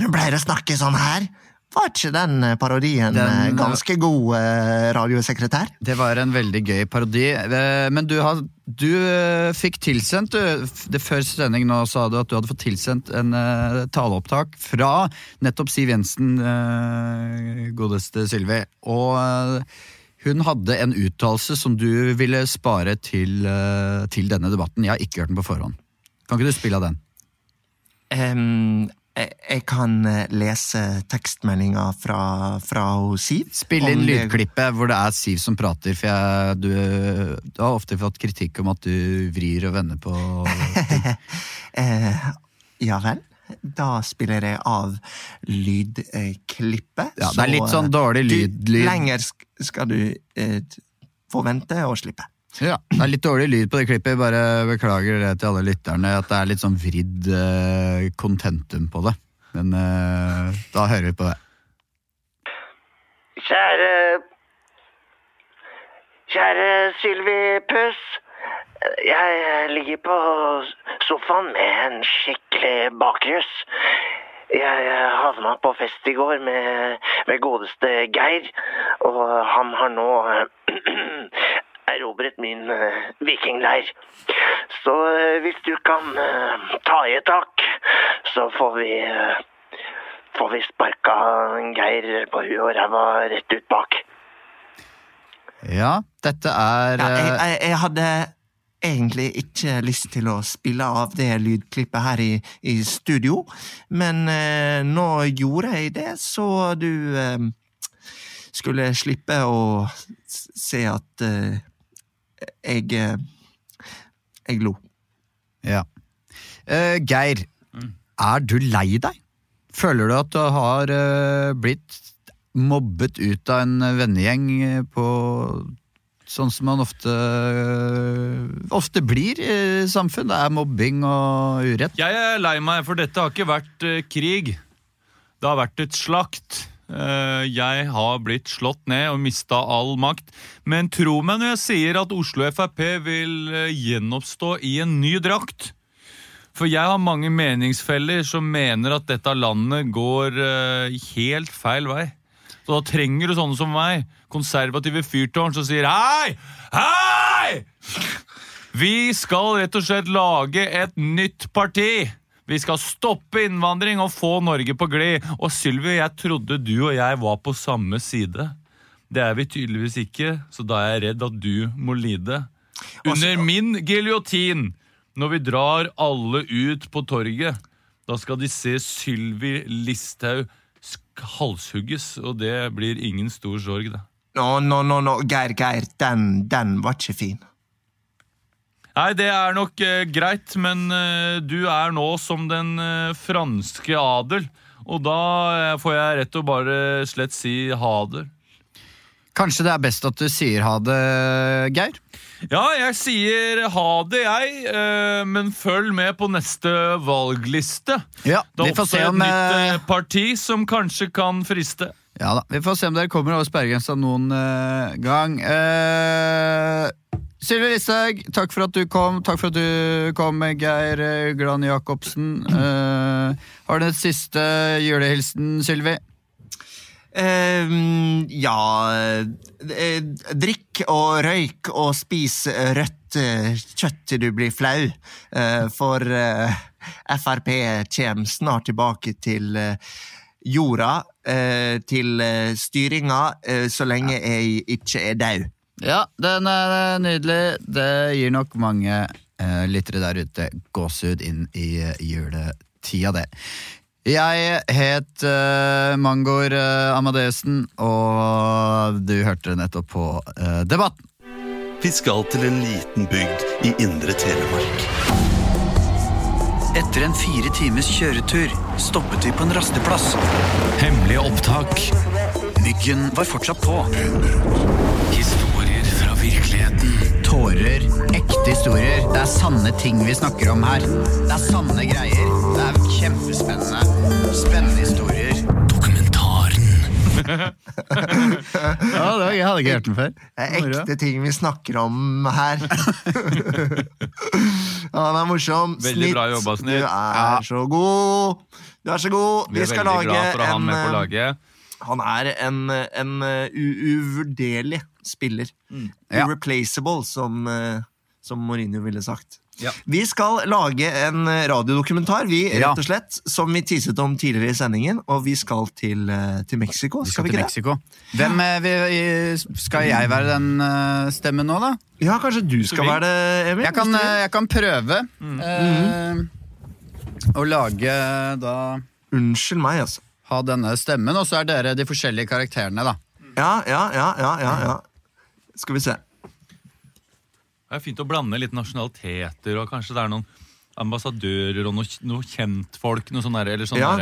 Hun ble å snakke sånn her. Var ikke den eh, parodien Den- eh, ganske god, eh, radiosekretær? Det var en veldig gøy parodi. Eh, Men du, har, du eh, fikk tilsendt du, det Før sending nå sa du at du hadde fått tilsendt en uh, taleopptak fra nettopp Siv Jensen, uh, godeste Sylvi. Og eh, hun hadde en uttalelse som du ville spare til, eh, til denne debatten. Jeg har ikke hørt den på forhånd. Kan ikke du spille av den? Um, Jeg, kan eh, lese tekstmeldinga fra, fra Siv. Spill inn lydklippet hvor det er Siv som prater, for jeg, du, du har ofte fått kritikk om at du vrir og vender på (laughs) Eh, ja vel. Da spiller jeg av lydklippet. Ja, det er litt sånn dårlig lyd- lyd. Lenger skal du eh, få vente og slippe. Ja, Det er litt dårlig lyd på det klippet, bare beklager det til alle lytterne at det er litt sånn vridd eh, på det. Men eh, da hører vi på det. Kjære Kjære Sylvi Puss. Jeg ligger på sofaen med en skikkelig bakrus. Jeg havna på fest i går med, med godeste Geir, og han har nå (clears throat) erobret min eh, vikingleir. Så eh, hvis du kan eh, ta i et tak, så får vi eh, får vi sparka Geir på huet og ræva rett ut bak. Ja, dette er Ja, jeg, eh, jeg, jeg hadde egentlig ikke lyst til å spille av det lydklippet her i, i studio, men eh, nå gjorde jeg det, så du eh, skulle slippe å se at eh, jeg eh, jeg lo. Ja. Eh, Geir, er du lei deg? Føler du at du har eh, blitt mobbet ut av en vennegjeng på sånn som man ofte, ofte blir i samfunn? Det er mobbing og urett. Jeg er lei meg, for dette har ikke vært eh, krig. Det har vært et slakt. Eh, jeg har blitt slått ned og mista all makt. Men tro meg når jeg sier at Oslo Frp vil eh, gjenoppstå i en ny drakt. For jeg har mange meningsfeller som mener at dette landet går helt feil vei. Så da trenger du sånne som meg, konservative fyrtårn, som sier hei! Hei! Vi skal rett og slett lage et nytt parti. Vi skal stoppe innvandring og få Norge på glid. Og Sylvi, jeg trodde du og jeg var på samme side. Det er vi tydeligvis ikke, så da er jeg redd at du må lide. Under min giljotin, når vi drar alle ut på torget, da skal de se Sylvi Listhaug halshugges, og det blir ingen stor sorg, det. Nå, nå, nå, nå, Geir, Geir, den, den var ikke fin. Nei, det er nok eh, greit, men eh, du er nå som den eh, franske adel. Og da eh, får jeg rett og bare slett si ha det. Kanskje det er best at du sier ha det, Geir? Ja, jeg sier ha det, jeg, eh, men følg med på neste valgliste. Ja, Det vi er får se et om nytt eh, eh, parti som kanskje kan friste. Ja da, Vi får se om dere kommer over sperregrensa noen uh, gang. Uh, Sylvi Listhaug, takk for at du kom. Takk for at du kom, Geir eh, Glan Jacobsen. Har du en siste julehilsen, Sylvi? Ehm, ja Drikk og røyk og spis rødt kjøtt til du blir flau. For Frp kommer snart tilbake til jorda, til eh, styringa, eh, så lenge jeg ikke er daud. Ja, den er nydelig. Det gir nok mange uh, lyttere der ute gåsehud inn i eh, juletida, det. Jeg het uh, Mangor uh, Amadeusen, og du hørte nettopp på uh, Debatten. Vi skal til en liten bygd i indre Telemark. Etter en fire times kjøretur stoppet vi på en rasteplass. Hemmelige opptak. Myggen var fortsatt på. Historier fra virkeligheten. Tårer, ekte historier. Det er sanne ting vi snakker om her. Det er sanne greier. Det er kjempespennende. Spennende historier. Dokumentaren. (laughs) Ja, det var, Jeg hadde ikke hørt den før. Det er ekte ting vi snakker om her. (laughs) den er morsom. Veldig bra jobba, Snitt. Du er så god. Du er så god. Vi er skal lage han en, på eh. Han er en, en uh, uvurderlig spiller. Mm. Ja. Irreplaceable, som, uh, som Mourinho ville sagt. Ja. Vi skal lage en uh, radiodokumentar, vi, rett og slett, som vi teaset om tidligere i sendingen, og vi skal til, uh, til Mexico. Vi Skal skal vi til Mexico. det? Hvem er vi... Skal jeg være den eh, stemmen nå, da? Ja, kanskje du skal være det, Emil? Jeg kan, eh, jeg kan prøve eh, å lage da Unnskyld meg, altså. Ha denne stemmen, og så er dere de forskjellige karakterene, da. Ja, ja, ja, ja, ja, ja. Skal vi se. Det er fint å blande litt nasjonaliteter, og kanskje det er noen ambassadører og noen noe kjentfolk. Noe sånn der, eller sånn Ja.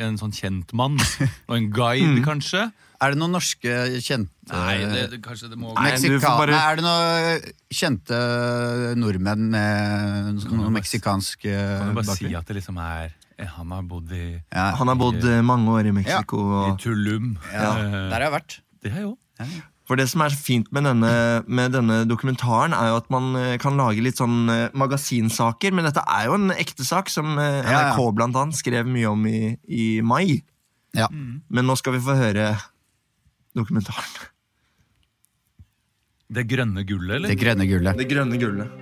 en sånn kjentmann og en guide, (laughs) kanskje. Er det noen norske kjente Nei, det, det, kanskje det må Nei, bare- Er det noen kjente nordmenn med noe meksikansk bakgrunn? Kan du bare si at det liksom er eh, Han har bodd i, Ja, Han har bodd eh, mange år i Mexico. i Og... Tulum. ja, Eh, der har jeg vært. det har jeg òg. For det som er så fint med denne, med denne dokumentaren, er jo at man eh, kan lage litt sånn eh, magasinsaker. Men dette er jo en ekte sak som eh. NRK blant annet skrev mye om i, i mai. Ja. Men nå skal vi få høre dokumentaren. Det grønne gullet, eller? Det grønne gullet. Det grønne gullet.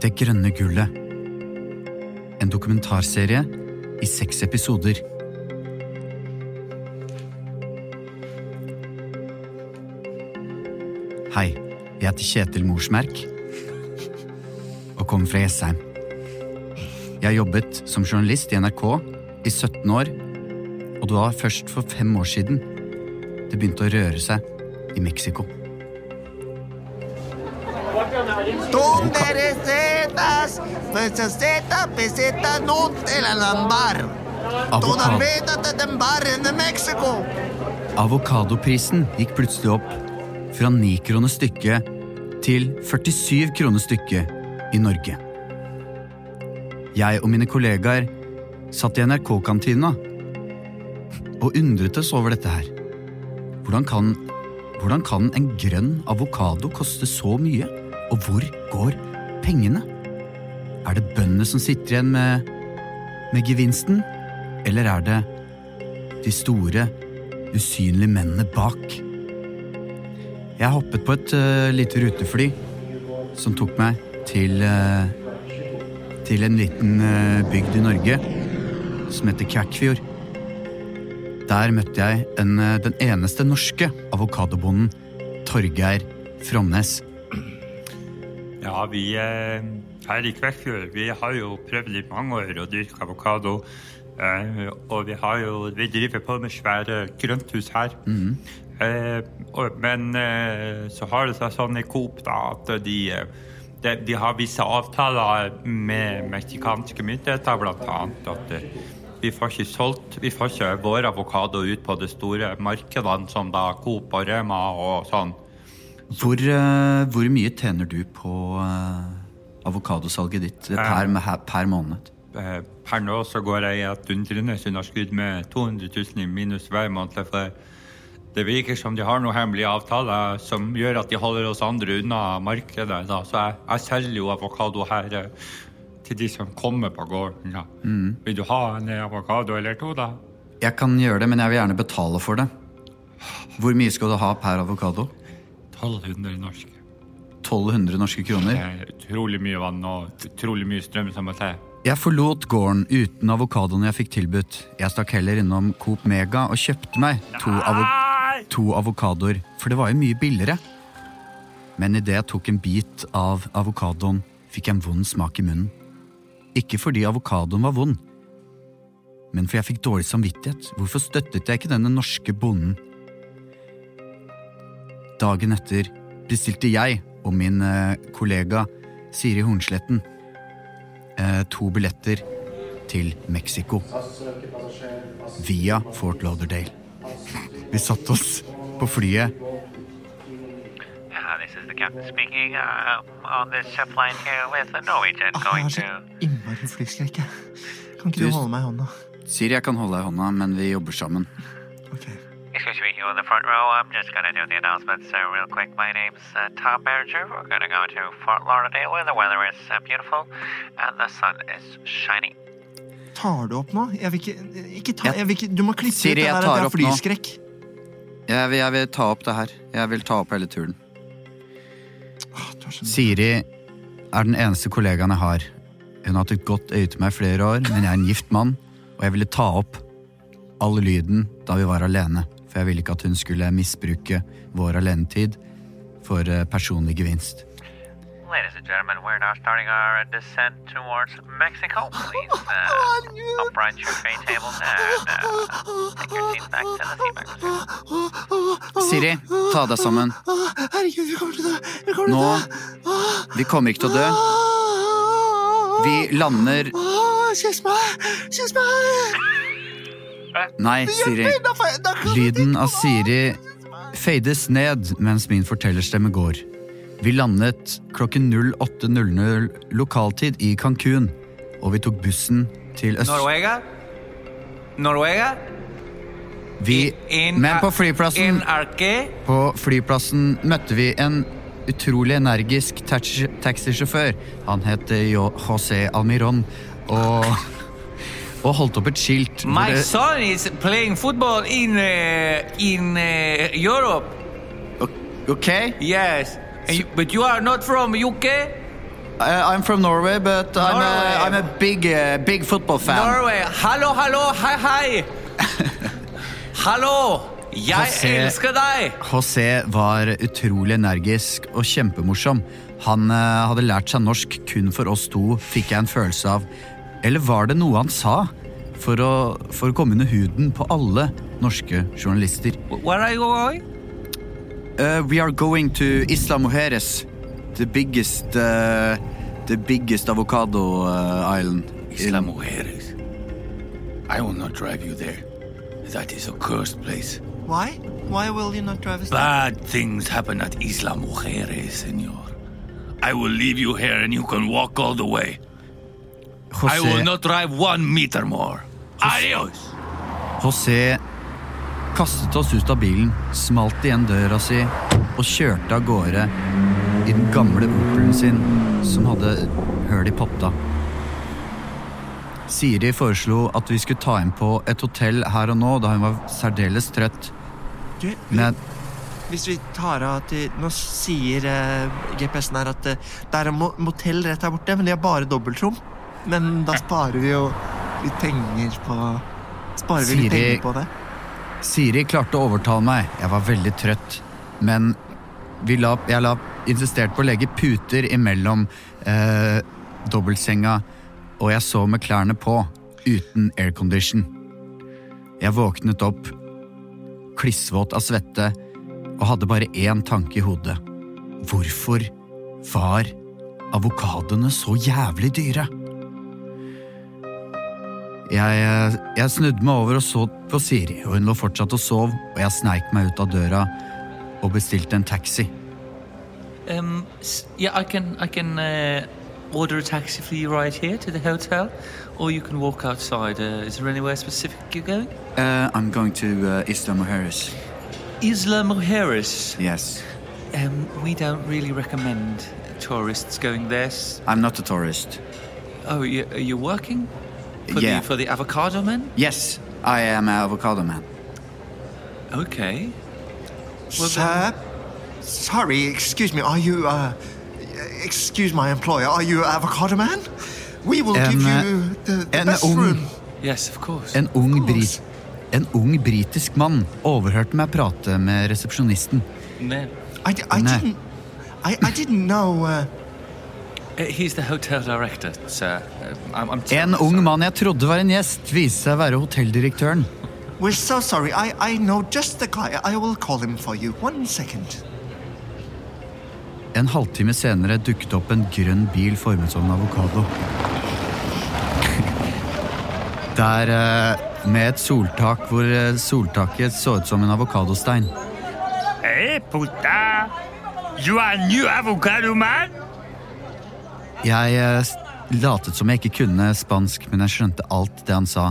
Det grønne gullet. En dokumentarserie i seks episoder. Hei, jeg heter Kjetil Morsmerk og kommer fra Jessheim. Jeg har jobbet som journalist i NRK i 17 år, og det var først for fem år siden det begynte å røre seg i Mexico. Avokadoprisen gikk plutselig opp fra 9 kroner stykket til 47 kroner stykket i Norge. Jeg og mine kollegaer satt i NRK-kantina og undret oss over dette her. Hvordan kan, hvordan kan en grønn avokado koste så mye, og hvor går pengene? Er det bøndene som sitter igjen med, med gevinsten, eller er det de store, usynlige mennene bak. Jeg hoppet på et uh, lite rutefly som tok meg til uh, til en liten uh, bygd i Norge som heter Kvækfjord. Der møtte jeg en, den eneste norske avokadobonden, Torgeir Fromnes. Ja, vi her i Kvækfjord vi har jo prøvd i mange år å dyrke avokado. Og vi har jo vi driver på med svære grønthus her. Mm og, men eh, så har det seg sånn i Coop da, at de, eh, de, de har visse avtaler med meksikanske myndigheter, annet. At eh, vi får ikke solgt Vi får ikke vår avokado ut på de store markedene som da Coop og Rema og sånn. Hvor, eh, hvor mye tjener du på avokadosalget ditt eh, per, per måned? Eh, Per nå så går jeg i et dundrende underskudd med 200 000 i minus hver måned. For det virker som de har noen hemmelige avtaler som gjør at de holder oss andre unna markedet. Da. Så jeg, jeg selger jo avokado her eh, til de som kommer på gården. Da. Vil du ha en avokado eller to, da? Jeg kan gjøre det, men jeg vil gjerne betale for det. Hvor mye skal du ha per avokado? 1200 norske. 1200 norske Det kroner. er utrolig mye vann og utrolig mye strøm som må til. Jeg forlot gården uten avokadoene jeg fikk tilbudt. Jeg stakk heller innom Coop Mega og kjøpte meg to, avo to avokadoer, for det var jo mye billigere. Men idet jeg tok en bit av avokadoen, fikk jeg en vond smak i munnen. Ikke fordi avokadoen var vond, men fordi jeg fikk dårlig samvittighet. Hvorfor støttet jeg ikke denne norske bonden? Dagen etter bestilte jeg og min eh, kollega Siri Hornsletten eh, to billetter til Mexico via Fort Lauderdale. Vi satte oss på flyet. Speaking uh, on this flight here with the Norwegian Ah, jeg har så innmari flyskrekk. jeg. Kan ikke Du- du holde meg i hånda? Siri, jeg kan holde deg i hånda, men vi jobber sammen. Excuse me, you in the front row. I'm just going to do the announcements uh, real quick. My name's uh, Tom Berger. We're going to go to Fort Lauderdale where the weather is uh, beautiful and the sun is shining. Tar du opp nå? Jeg vil ikke, ikke ta, jeg vil ikke, Du må klippe Siri, ut det jeg der at jeg opp har nå. Jeg vil, jeg vil ta opp det her. Jeg vil ta opp hele turen. Ah, du er så- Siri er den eneste kollegaen jeg har. Hun har hatt et godt øye til meg i flere år, men jeg er en gift mann, og jeg ville ta opp all lyden da vi var alene, for jeg ville ikke at hun skulle misbruke vår alenetid for eh, personlig gevinst. Ladies and gentlemen, we're now starting our descent towards Mexico. Please (laughs) uh, upright your tray tables and uh, take your seats back to the seatbacks. Siri, ta deg sammen. Herregud, vi kommer til å dø! Vi kommer til Nå å dø! Vi kommer ikke til å dø. Vi lander Kyss meg! Kyss meg! Nei, Siri. Lyden av Siri fades ned mens min fortellerstemme går. Vi landet klokken 08.00 lokaltid i Cancún, og vi tok bussen til Øst... Noruega? Noruega? Vi, men på flyplassen På flyplassen møtte vi en utrolig energisk taxi- taxisjåfør. Han het eh, José Almiron, og, (laughs) og holdt opp et skilt. My det- son is playing football in uh, in uh, Europe. Ok? Yes, you- but you are not from UK. I- I'm from Norway, but I'm a, I'm a big, uh, big football fan. Norway. Hallo, hallo, hei, hei. (laughs) hallo. Jeg José- elsker deg. José var utrolig energisk og kjempemorsom. Han uh, hadde lært seg norsk kun for oss to, fikk jeg en følelse av. Eller var det noe han sa for å, for å komme under huden på alle norske journalister? Where are you going? Uh, we are going to Isla Mujeres, the biggest, uh, the biggest avocado uh, island. Isla Mujeres. I will not drive you there. That is a cursed place. Why? Why will you not drive us there? Bad things happen at Isla Mujeres, senor. I will leave you here and you can walk all the way. I will not drive one meter more. Adios! José kastet oss ut av bilen, smalt igjen døra si og kjørte av gårde i den gamle Opelen sin som hadde høl i potta. Siri foreslo at vi skulle ta inn på et hotell her og nå, da hun var særdeles trøtt. Du, Men hvis vi tar av til Nå sier eh, GPS-en her at eh, det er et motell rett her borte, men de har bare dobbeltrom. Men da sparer vi jo litt penger på Sparer vi litt penger på det. Siri klarte å overtale meg. Jeg var veldig trøtt. Men la, jeg la insistert på å legge puter imellom eh, dobbeltsenga, og jeg så med klærne på, uten aircondition. Jeg våknet opp, klissvåt av svette, og hadde bare én tanke i hodet. Hvorfor var avokadoene så jævlig dyre? Jeg, jeg snudde meg over og så på Siri, og hun lå fortsatt og sov, og jeg sneik meg ut av døra og bestilte en taxi. Um, yeah, I can I can uh, order a taxi for you right here to the hotel, or you can walk outside. Uh, is there anywhere specific you're going? Uh, I'm going to uh, Isla Mujeres. Isla Mujeres. Yes. Um, we don't really recommend tourists going there. I'm not a tourist. Oh, you, are you working? For Yeah. The, for the avocado man? Yes, I am an avocado man. Okay. Well, Sir, sorry, excuse me. Are you? Uh, excuse my employer. Are you avocado man? We will En, give eh, you the, the best ung- room. Yes, of course. En ung, brit en ung britisk mann overhørte meg prate med resepsjonisten. No. I, I Nah. didn't. I, I didn't know. Uh, En ung mann jeg trodde var en gjest, viste seg å være hotelldirektøren. we're so sorry. I, I know just the guy. I will call him for you. One second. En halvtime senere dukket opp en grønn bil formet som en avokado. (laughs) Der eh, med et soltak hvor eh, soltaket så ut som en avokadostein. Hey, puta! You are a new avocado man? Jeg eh, latet som jeg ikke kunne spansk, men jeg skjønte alt det han sa.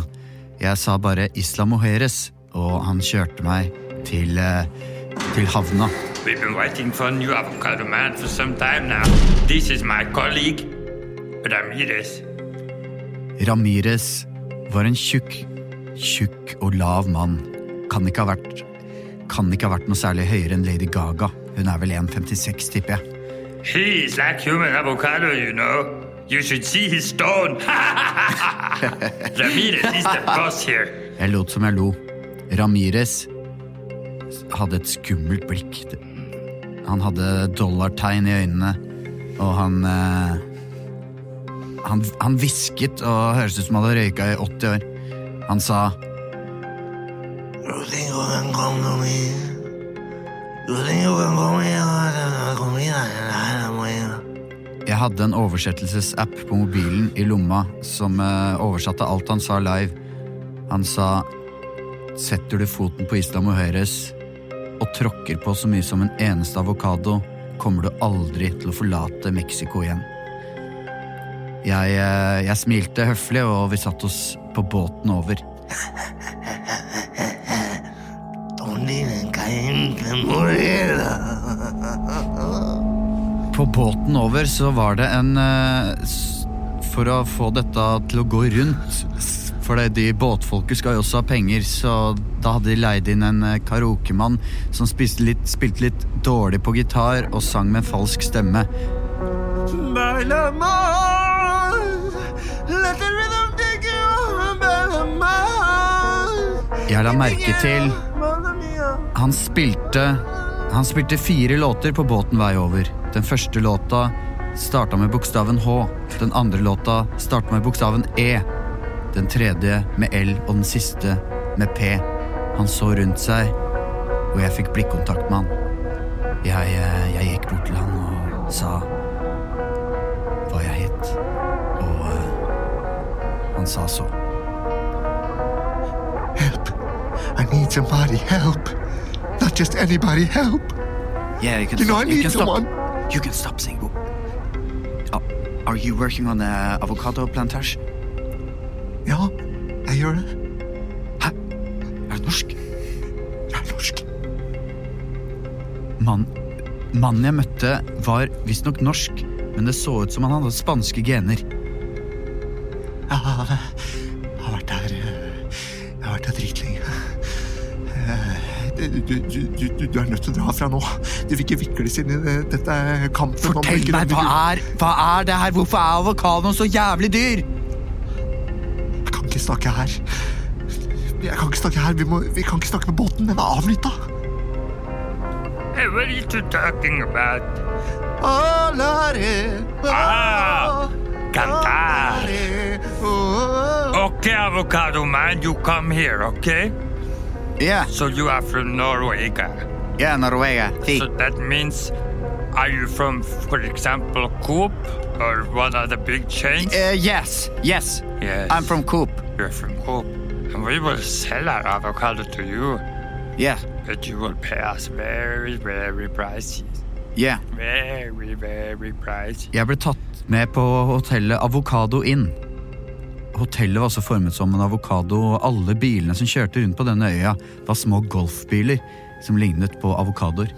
Jeg sa bare 'Isla Mujeres', og han kjørte meg til, eh, til havna. We've been waiting for a new avocado man for some time now. This is my colleague, Ramirez. Ramirez var en tjukk, tjukk og lav mann. Kan ikke ha vært, kan ikke ha vært noe særlig høyere enn Lady Gaga. Hun er vel 1,56, tipper jeg. He is like human avocado, you know. You should see his stone. (laughs) Ramirez is the boss here. Jeg lot som jeg lo. Ramirez hadde et skummelt blikk. Han hadde dollartegn i øynene. Og han eh, Han han hvisket og høres ut som han hadde røyka i 80 år. Han sa Du tenker du kan komme med Du tenker du kan komme med Jeg Jeg hadde en oversettelsesapp på mobilen i lomma som eh, oversatte alt han sa live. Han sa Setter du foten på Isla Mujeres og tråkker på så mye som en eneste avokado, kommer du aldri til å forlate Mexico igjen. Jeg, eh, jeg smilte høflig, og vi satte oss på båten over. På båten over så var det en eh, For å få dette til å gå rundt For de båtfolket skal jo også ha penger, så da hadde de leid inn en eh, karaokemann som litt, spilte litt dårlig på gitar og sang med falsk stemme. Jeg la merke til Han spilte Han spilte fire låter på båten vei over. Den første låta starta med bokstaven H. Den andre låta starta med bokstaven E. Den tredje med L, og den siste med P. Han så rundt seg, og jeg fikk blikkontakt med han. Jeg, eh, jeg gikk bort til han og sa hva jeg het, og uh, han sa så. I need somebody help. Not just anybody help. Yeah, you can You know. I need someone. You can stop singing. Oh, are you working on the avocado plantage? Ja, jeg gjør det. Hæ? Er du norsk? Jeg er norsk. Mann, mannen jeg møtte, var visstnok norsk, men det så ut som han hadde spanske gener. Har, jeg har vært der eh, Jeg har vært her dritlenge. Du, du, du, du, er nødt til å dra fra nå. Du vil ikke vikles inn i dette kampen. Fortell meg, hva er, hva er det her? Hvorfor er avokadoen så jævlig dyr? Jeg kan ikke snakke her. Jeg kan ikke snakke her. Vi, må, vi kan ikke snakke med båten. Den er avlytta. Hey, what are you two talking about? Ah, Cantar. Okay, avocado man, you come here, okay? Yeah. So you are from Norway. Yeah, Norway. So that means, are you from, for example, Coop or one of the big chains? Uh, yes, yes. Yes. I'm from Coop. You're from Coop. And we will sell our avocado to you. Yeah. But you will pay us very, very pricey. Yeah. Very, very pricey. Jeg ble tatt med på hotellet Avocado Inn. Hotellet var også formet som en avokado, og alle bilene som kjørte rundt på denne øya, var små golfbiler som lignet på avokadoer.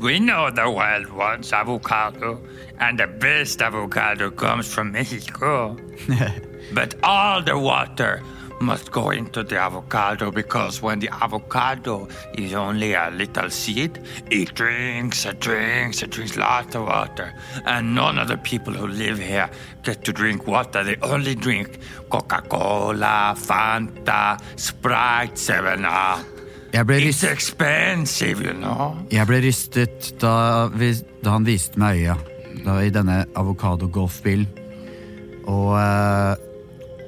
We know the world wants avocado, and the best avocado comes from Mexico. (laughs) but all the water must go into the avocado because when the avocado is only a little seed, it drinks, it drinks, it drinks lots of water. And none of the people who live here get to drink water. They only drink Coca Cola, Fanta, Sprite, 7 Up. It's expensive, you know. jeg ble rystet da, vi, da han viste meg øya da, i denne avokado-golfbilen. Og eh,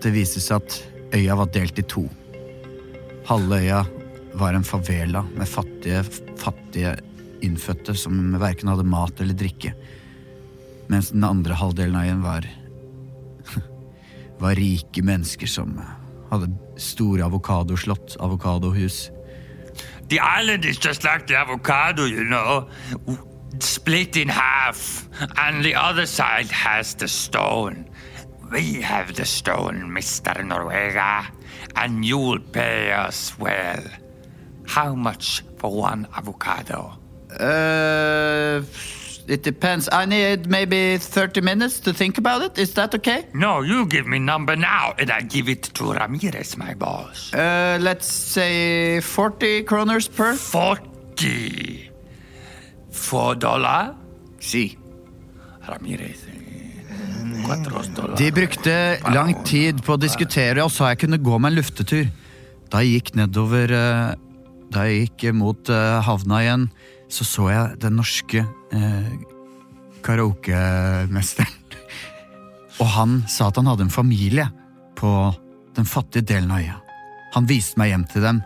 det viste seg at øya var delt i to. Halve øya var en favela med fattige, fattige innfødte som verken hadde mat eller drikke. Mens den andre halvdelen av øyen var (laughs) var rike mennesker som hadde store avokadoslott, avokadohus. The island is just like the avocado, you know, split in half, and the other side has the stone. We have the stone, Mr. Norwega, and you'll pay us well. How much for one avocado? Uh, it depends. I need maybe 30 minutes to think about it. Is that okay? No, you give me number now, and I give it to Ramirez, my boss. Uh, let's say 40 kroners per. 40. Four dollar? Si. Ramirez. De brukte lang tid på å diskutere og sa jeg kunne gå meg en luftetur. Da jeg gikk nedover eh, Da jeg gikk mot eh, havna igjen, så så jeg den norske eh, karaokemesteren. Og han sa at han hadde en familie på den fattige delen av øya. Han viste meg hjem til dem,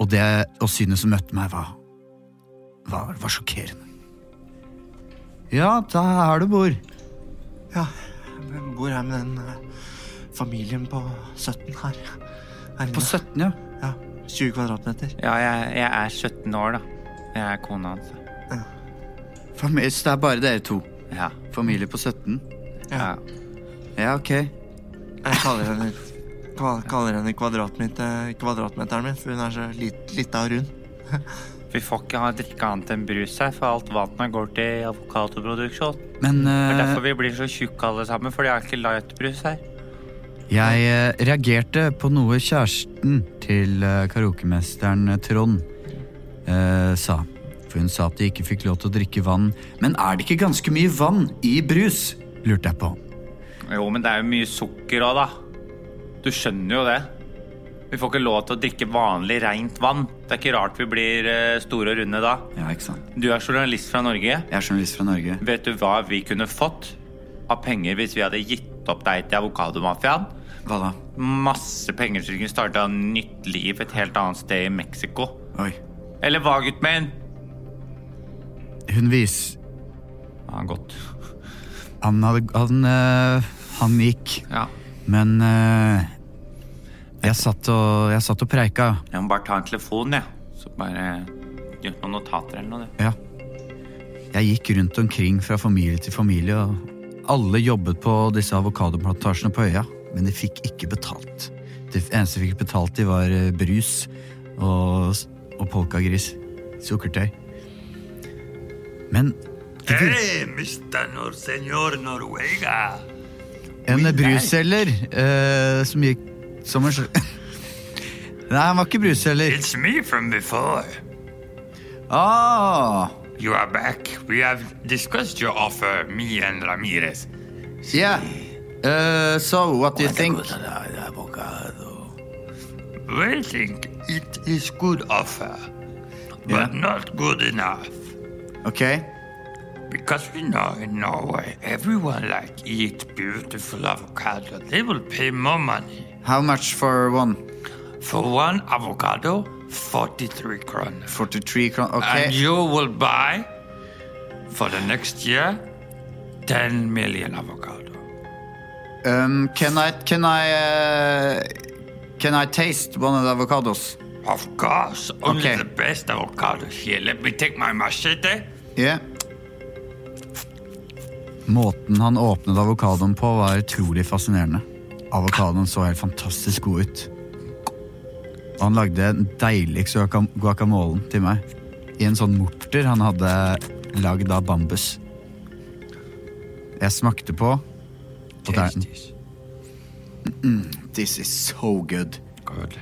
og det og synet som møtte meg, var, var, var sjokkerende. Ja, da er du bor. Ja, jeg bor her med den eh, familien på 17 her. her. På 17, ja. Ja, 20 kvadratmeter. Ja, jeg, jeg er 17 år, da. Jeg er kona hans. Familie, så det er bare dere to? Ja. Familie på 17? Ja. Ja, ok. Jeg kaller henne, kaller henne kvadratmeter, kvadratmeteren min, for hun er så lit, lita og rund. (laughs) Vi får ikke ha drikke annet enn brus her, for alt vannet går til avokadoproduksjon. Men Det er eh, derfor vi blir så tjukke alle sammen, for det er ikke lightbrus her. jeg eh, reagerte på noe kjæresten til eh, karaokemesteren Trond sa. For hun sa at de ikke fikk lov til å drikke vann. Men er det ikke ganske mye vann i brus? lurte jeg på. Jo, men det er jo mye sukker òg, da. Du skjønner jo det. Vi får ikke lov til å drikke vanlig, rent vann. Det er ikke rart vi blir eh, store og runde da. Ja, ikke sant? Du er journalist fra Norge. Jeg er journalist fra Norge. Vet du hva vi kunne fått av penger hvis vi hadde gitt opp deg til avokadomafiaen? Hva da? Masse penger så du kunne starta nytt liv et helt annet sted i Mexico. Oi. Eller hva, gutten min? Hun vis... Ja, godt. Han hadde Han, øh, han gikk. Ja. Men eh, jeg, satt og, jeg satt og preika. Jeg må bare ta en telefon, jeg. Så bare gjør noen notater eller noe. du. Ja. Jeg gikk rundt omkring fra familie til familie, og alle jobbet på disse avokadoplantasjene på øya, men de fikk ikke betalt. Det eneste de fikk betalt, de var eh, brus og, og polkagris. Sukkertøy. Men Hei, mister Nor Senor Noruega. en brusselger eh, som gikk som en sl- Nei, han var ikke brusselger. It's me from before. Ah, You are back. We have discussed your offer, me and Ramirez. yeah. Uh, so, what do you think? We think it is good offer, but not good enough. Okay. Because we know in Norway, everyone like eat beautiful avocado. They will pay more money. How much for one? For one avocado, 43 kroner. 43 kroner. Okay. And you will buy, for the next year, 10 million avocado. Um, can I can I uh, can I taste one of the avocados? Of course, only Okay. the best avocado here. Let me take my machete. Yeah. Måten han åpnet avokadoen på, var utrolig fascinerende. Avokadoen så helt fantastisk god ut. Og han lagde den deiligste guaca- guacamolen til meg. I en sånn morter han hadde lagd av bambus. Jeg smakte på, og der er mm, This is so good. Good.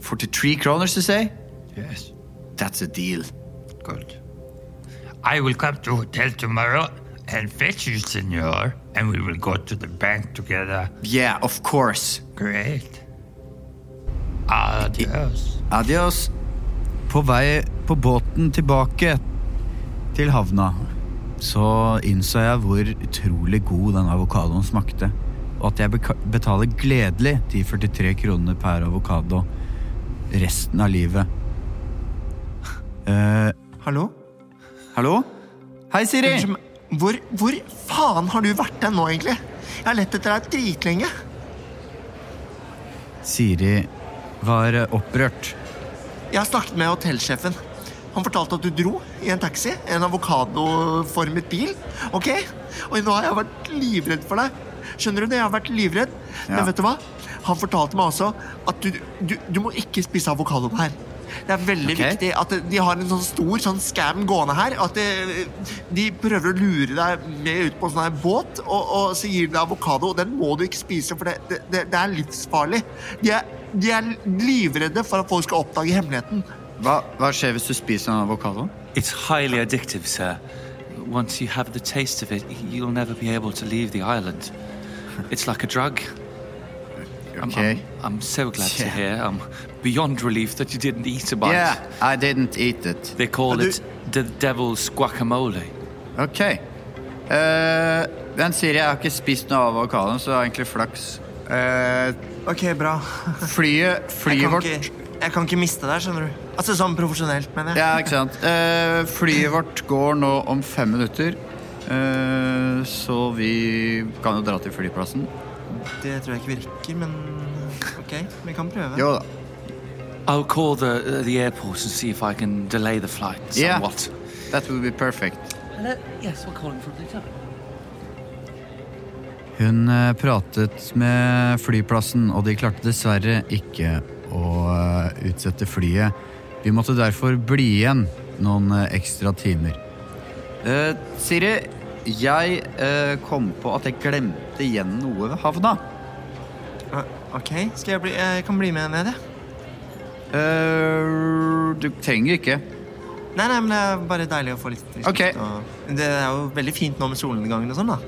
43 kroners, you say? Yes. That's a deal. Good. I will come to hotel tomorrow and fetch you, senor, and we will go to the bank together. Yeah, of course. Great. Adios. Adios. På vei på båten tilbake til havna så innså jeg hvor utrolig god den avokadoen smakte. Og at jeg betaler gledelig de 43 kronene per avokado resten av livet. Uh, Hallo? hallo? Hei, Siri! Unnskyld meg. Hvor, hvor faen har du vært hen nå, egentlig? Jeg har lett etter deg dritlenge. Siri var eh, opprørt. Jeg har snakket med hotellsjefen. Han fortalte at du dro i en taxi, en avokadoformet bil. Ok? Og nå har jeg vært livredd for deg. Skjønner du det? Jeg har vært livredd. Ja. Men vet du hva? Han fortalte meg også at du, du, du må ikke spise avokadoen her. Det er veldig okay. viktig at de har en sånn stor sånn scam gående her. At de, de prøver å lure deg med ut på en sånn her båt, og, og så gir de deg avokado. Og den må du ikke spise, for det, det, det, er livsfarlig. De er, de er livredde for at folk skal oppdage hemmeligheten. Hva, hva skjer hvis du spiser en avokado? It's highly addictive, sir. Once you have the taste of it, you'll never be able to leave the island. It's like a drug. I'm- Okay. I'm, I'm so glad to Yeah. hear. I'm beyond relief that you didn't eat a bite. Yeah, I didn't eat it. They call Uh, it the devil's guacamole. Ok. Uh, den sier jeg har ikke spist noe av avokadoen, så det er egentlig flaks. Uh, Ok, bra. flyet (laughs) flyet vårt ikke, jeg kan ikke miste deg, skjønner du. Altså sånn profesjonelt, mener jeg. Ja, ikke sant. Uh, flyet vårt går nå om fem minutter. Eh, så vi kan jo dra til flyplassen. Det tror jeg ikke virker, men ok, vi kan prøve. Jo da. I'll call the the airport and see if I can delay the flight Yeah. That would be perfect. Hello? Yes, we'll call him from the hotel. Hun eh, pratet med flyplassen, og de klarte dessverre ikke å eh, utsette flyet. Vi måtte derfor bli igjen noen ekstra timer. Uh, Siri, jeg uh, kom på at jeg glemte igjen noe ved havna. Uh, Ok, skal jeg bli Jeg kan bli med ned, jeg. Eh, du trenger ikke. Nei, nei, men det er bare deilig å få litt frisk Ok. luft, og Det er jo veldig fint nå med solnedgangen og sånn, da.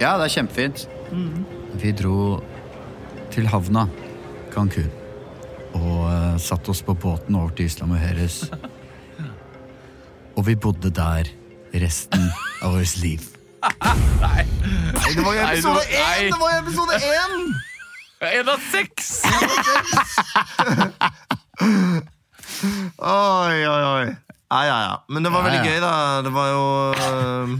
Ja, det er kjempefint. Mhm. Vi dro til havna, Cancún, og uh, satte oss på båten over til Isla Mujeres. Og vi bodde der resten av vårt liv. (laughs) Nei, det var jo Nei, episode én! Det var jo episode én! (laughs) En av seks! (laughs) Oi, oi, oi. Ja, ja, ja. Men det var Ja, veldig ja. gøy, da. Det var jo øh,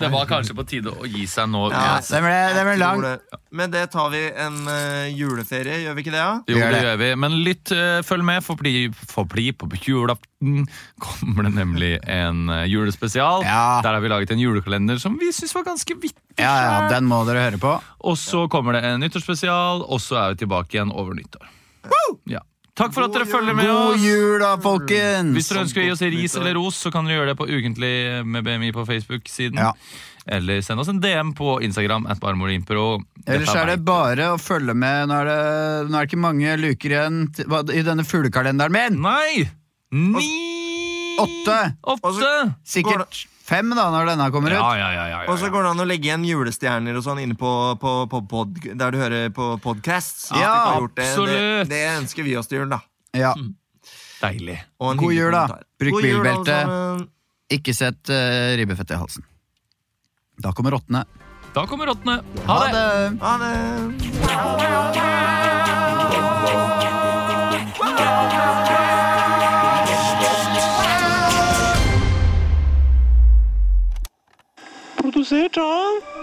Det var kanskje på tide å gi seg nå. Ja, uansett. ble langt det. Med det tar vi en øh, juleferie, gjør vi ikke det? da? Jo, det gjør vi. Men lytt, eh, følg med, for bli, for bli på julaften kommer det nemlig en eh, julespesial. Der har vi laget en julekalender som vi syns var ganske vittig. Ja, ja, den må dere høre på. Og så kommer det en nyttårsspesial, og så er vi tilbake igjen over nyttår. Ja. Takk for at dere følger med God oss. jul da, folkens! Hvis dere ønsker å gi oss ris eller ros, så kan dere gjøre det på Ukentlig med BMI på Facebook-siden. Ja. Eller send oss en DM på Instagram. at barmorimpro. Ellers er det bare å følge med. Nå er det, nå er det ikke mange luker igjen til- hva- i denne fuglekalenderen min. Nei! Ni! Åtte! Åtte! Sikkert fem da, når denne kommer ut. Ja, ja, ja, ja, ja. Og så går det an å legge igjen julestjerner og sånn inne på, på, på pod, der du hører på podcasts. Ja, det. absolutt. Det, det ønsker vi oss til jul, da. Ja. Deilig. Og en God jul, da. Bruk bilbelte. Ikke sett uh, ribbefett i halsen. Da kommer rottene. Da kommer rottene. Ha det! Ha det! to it all.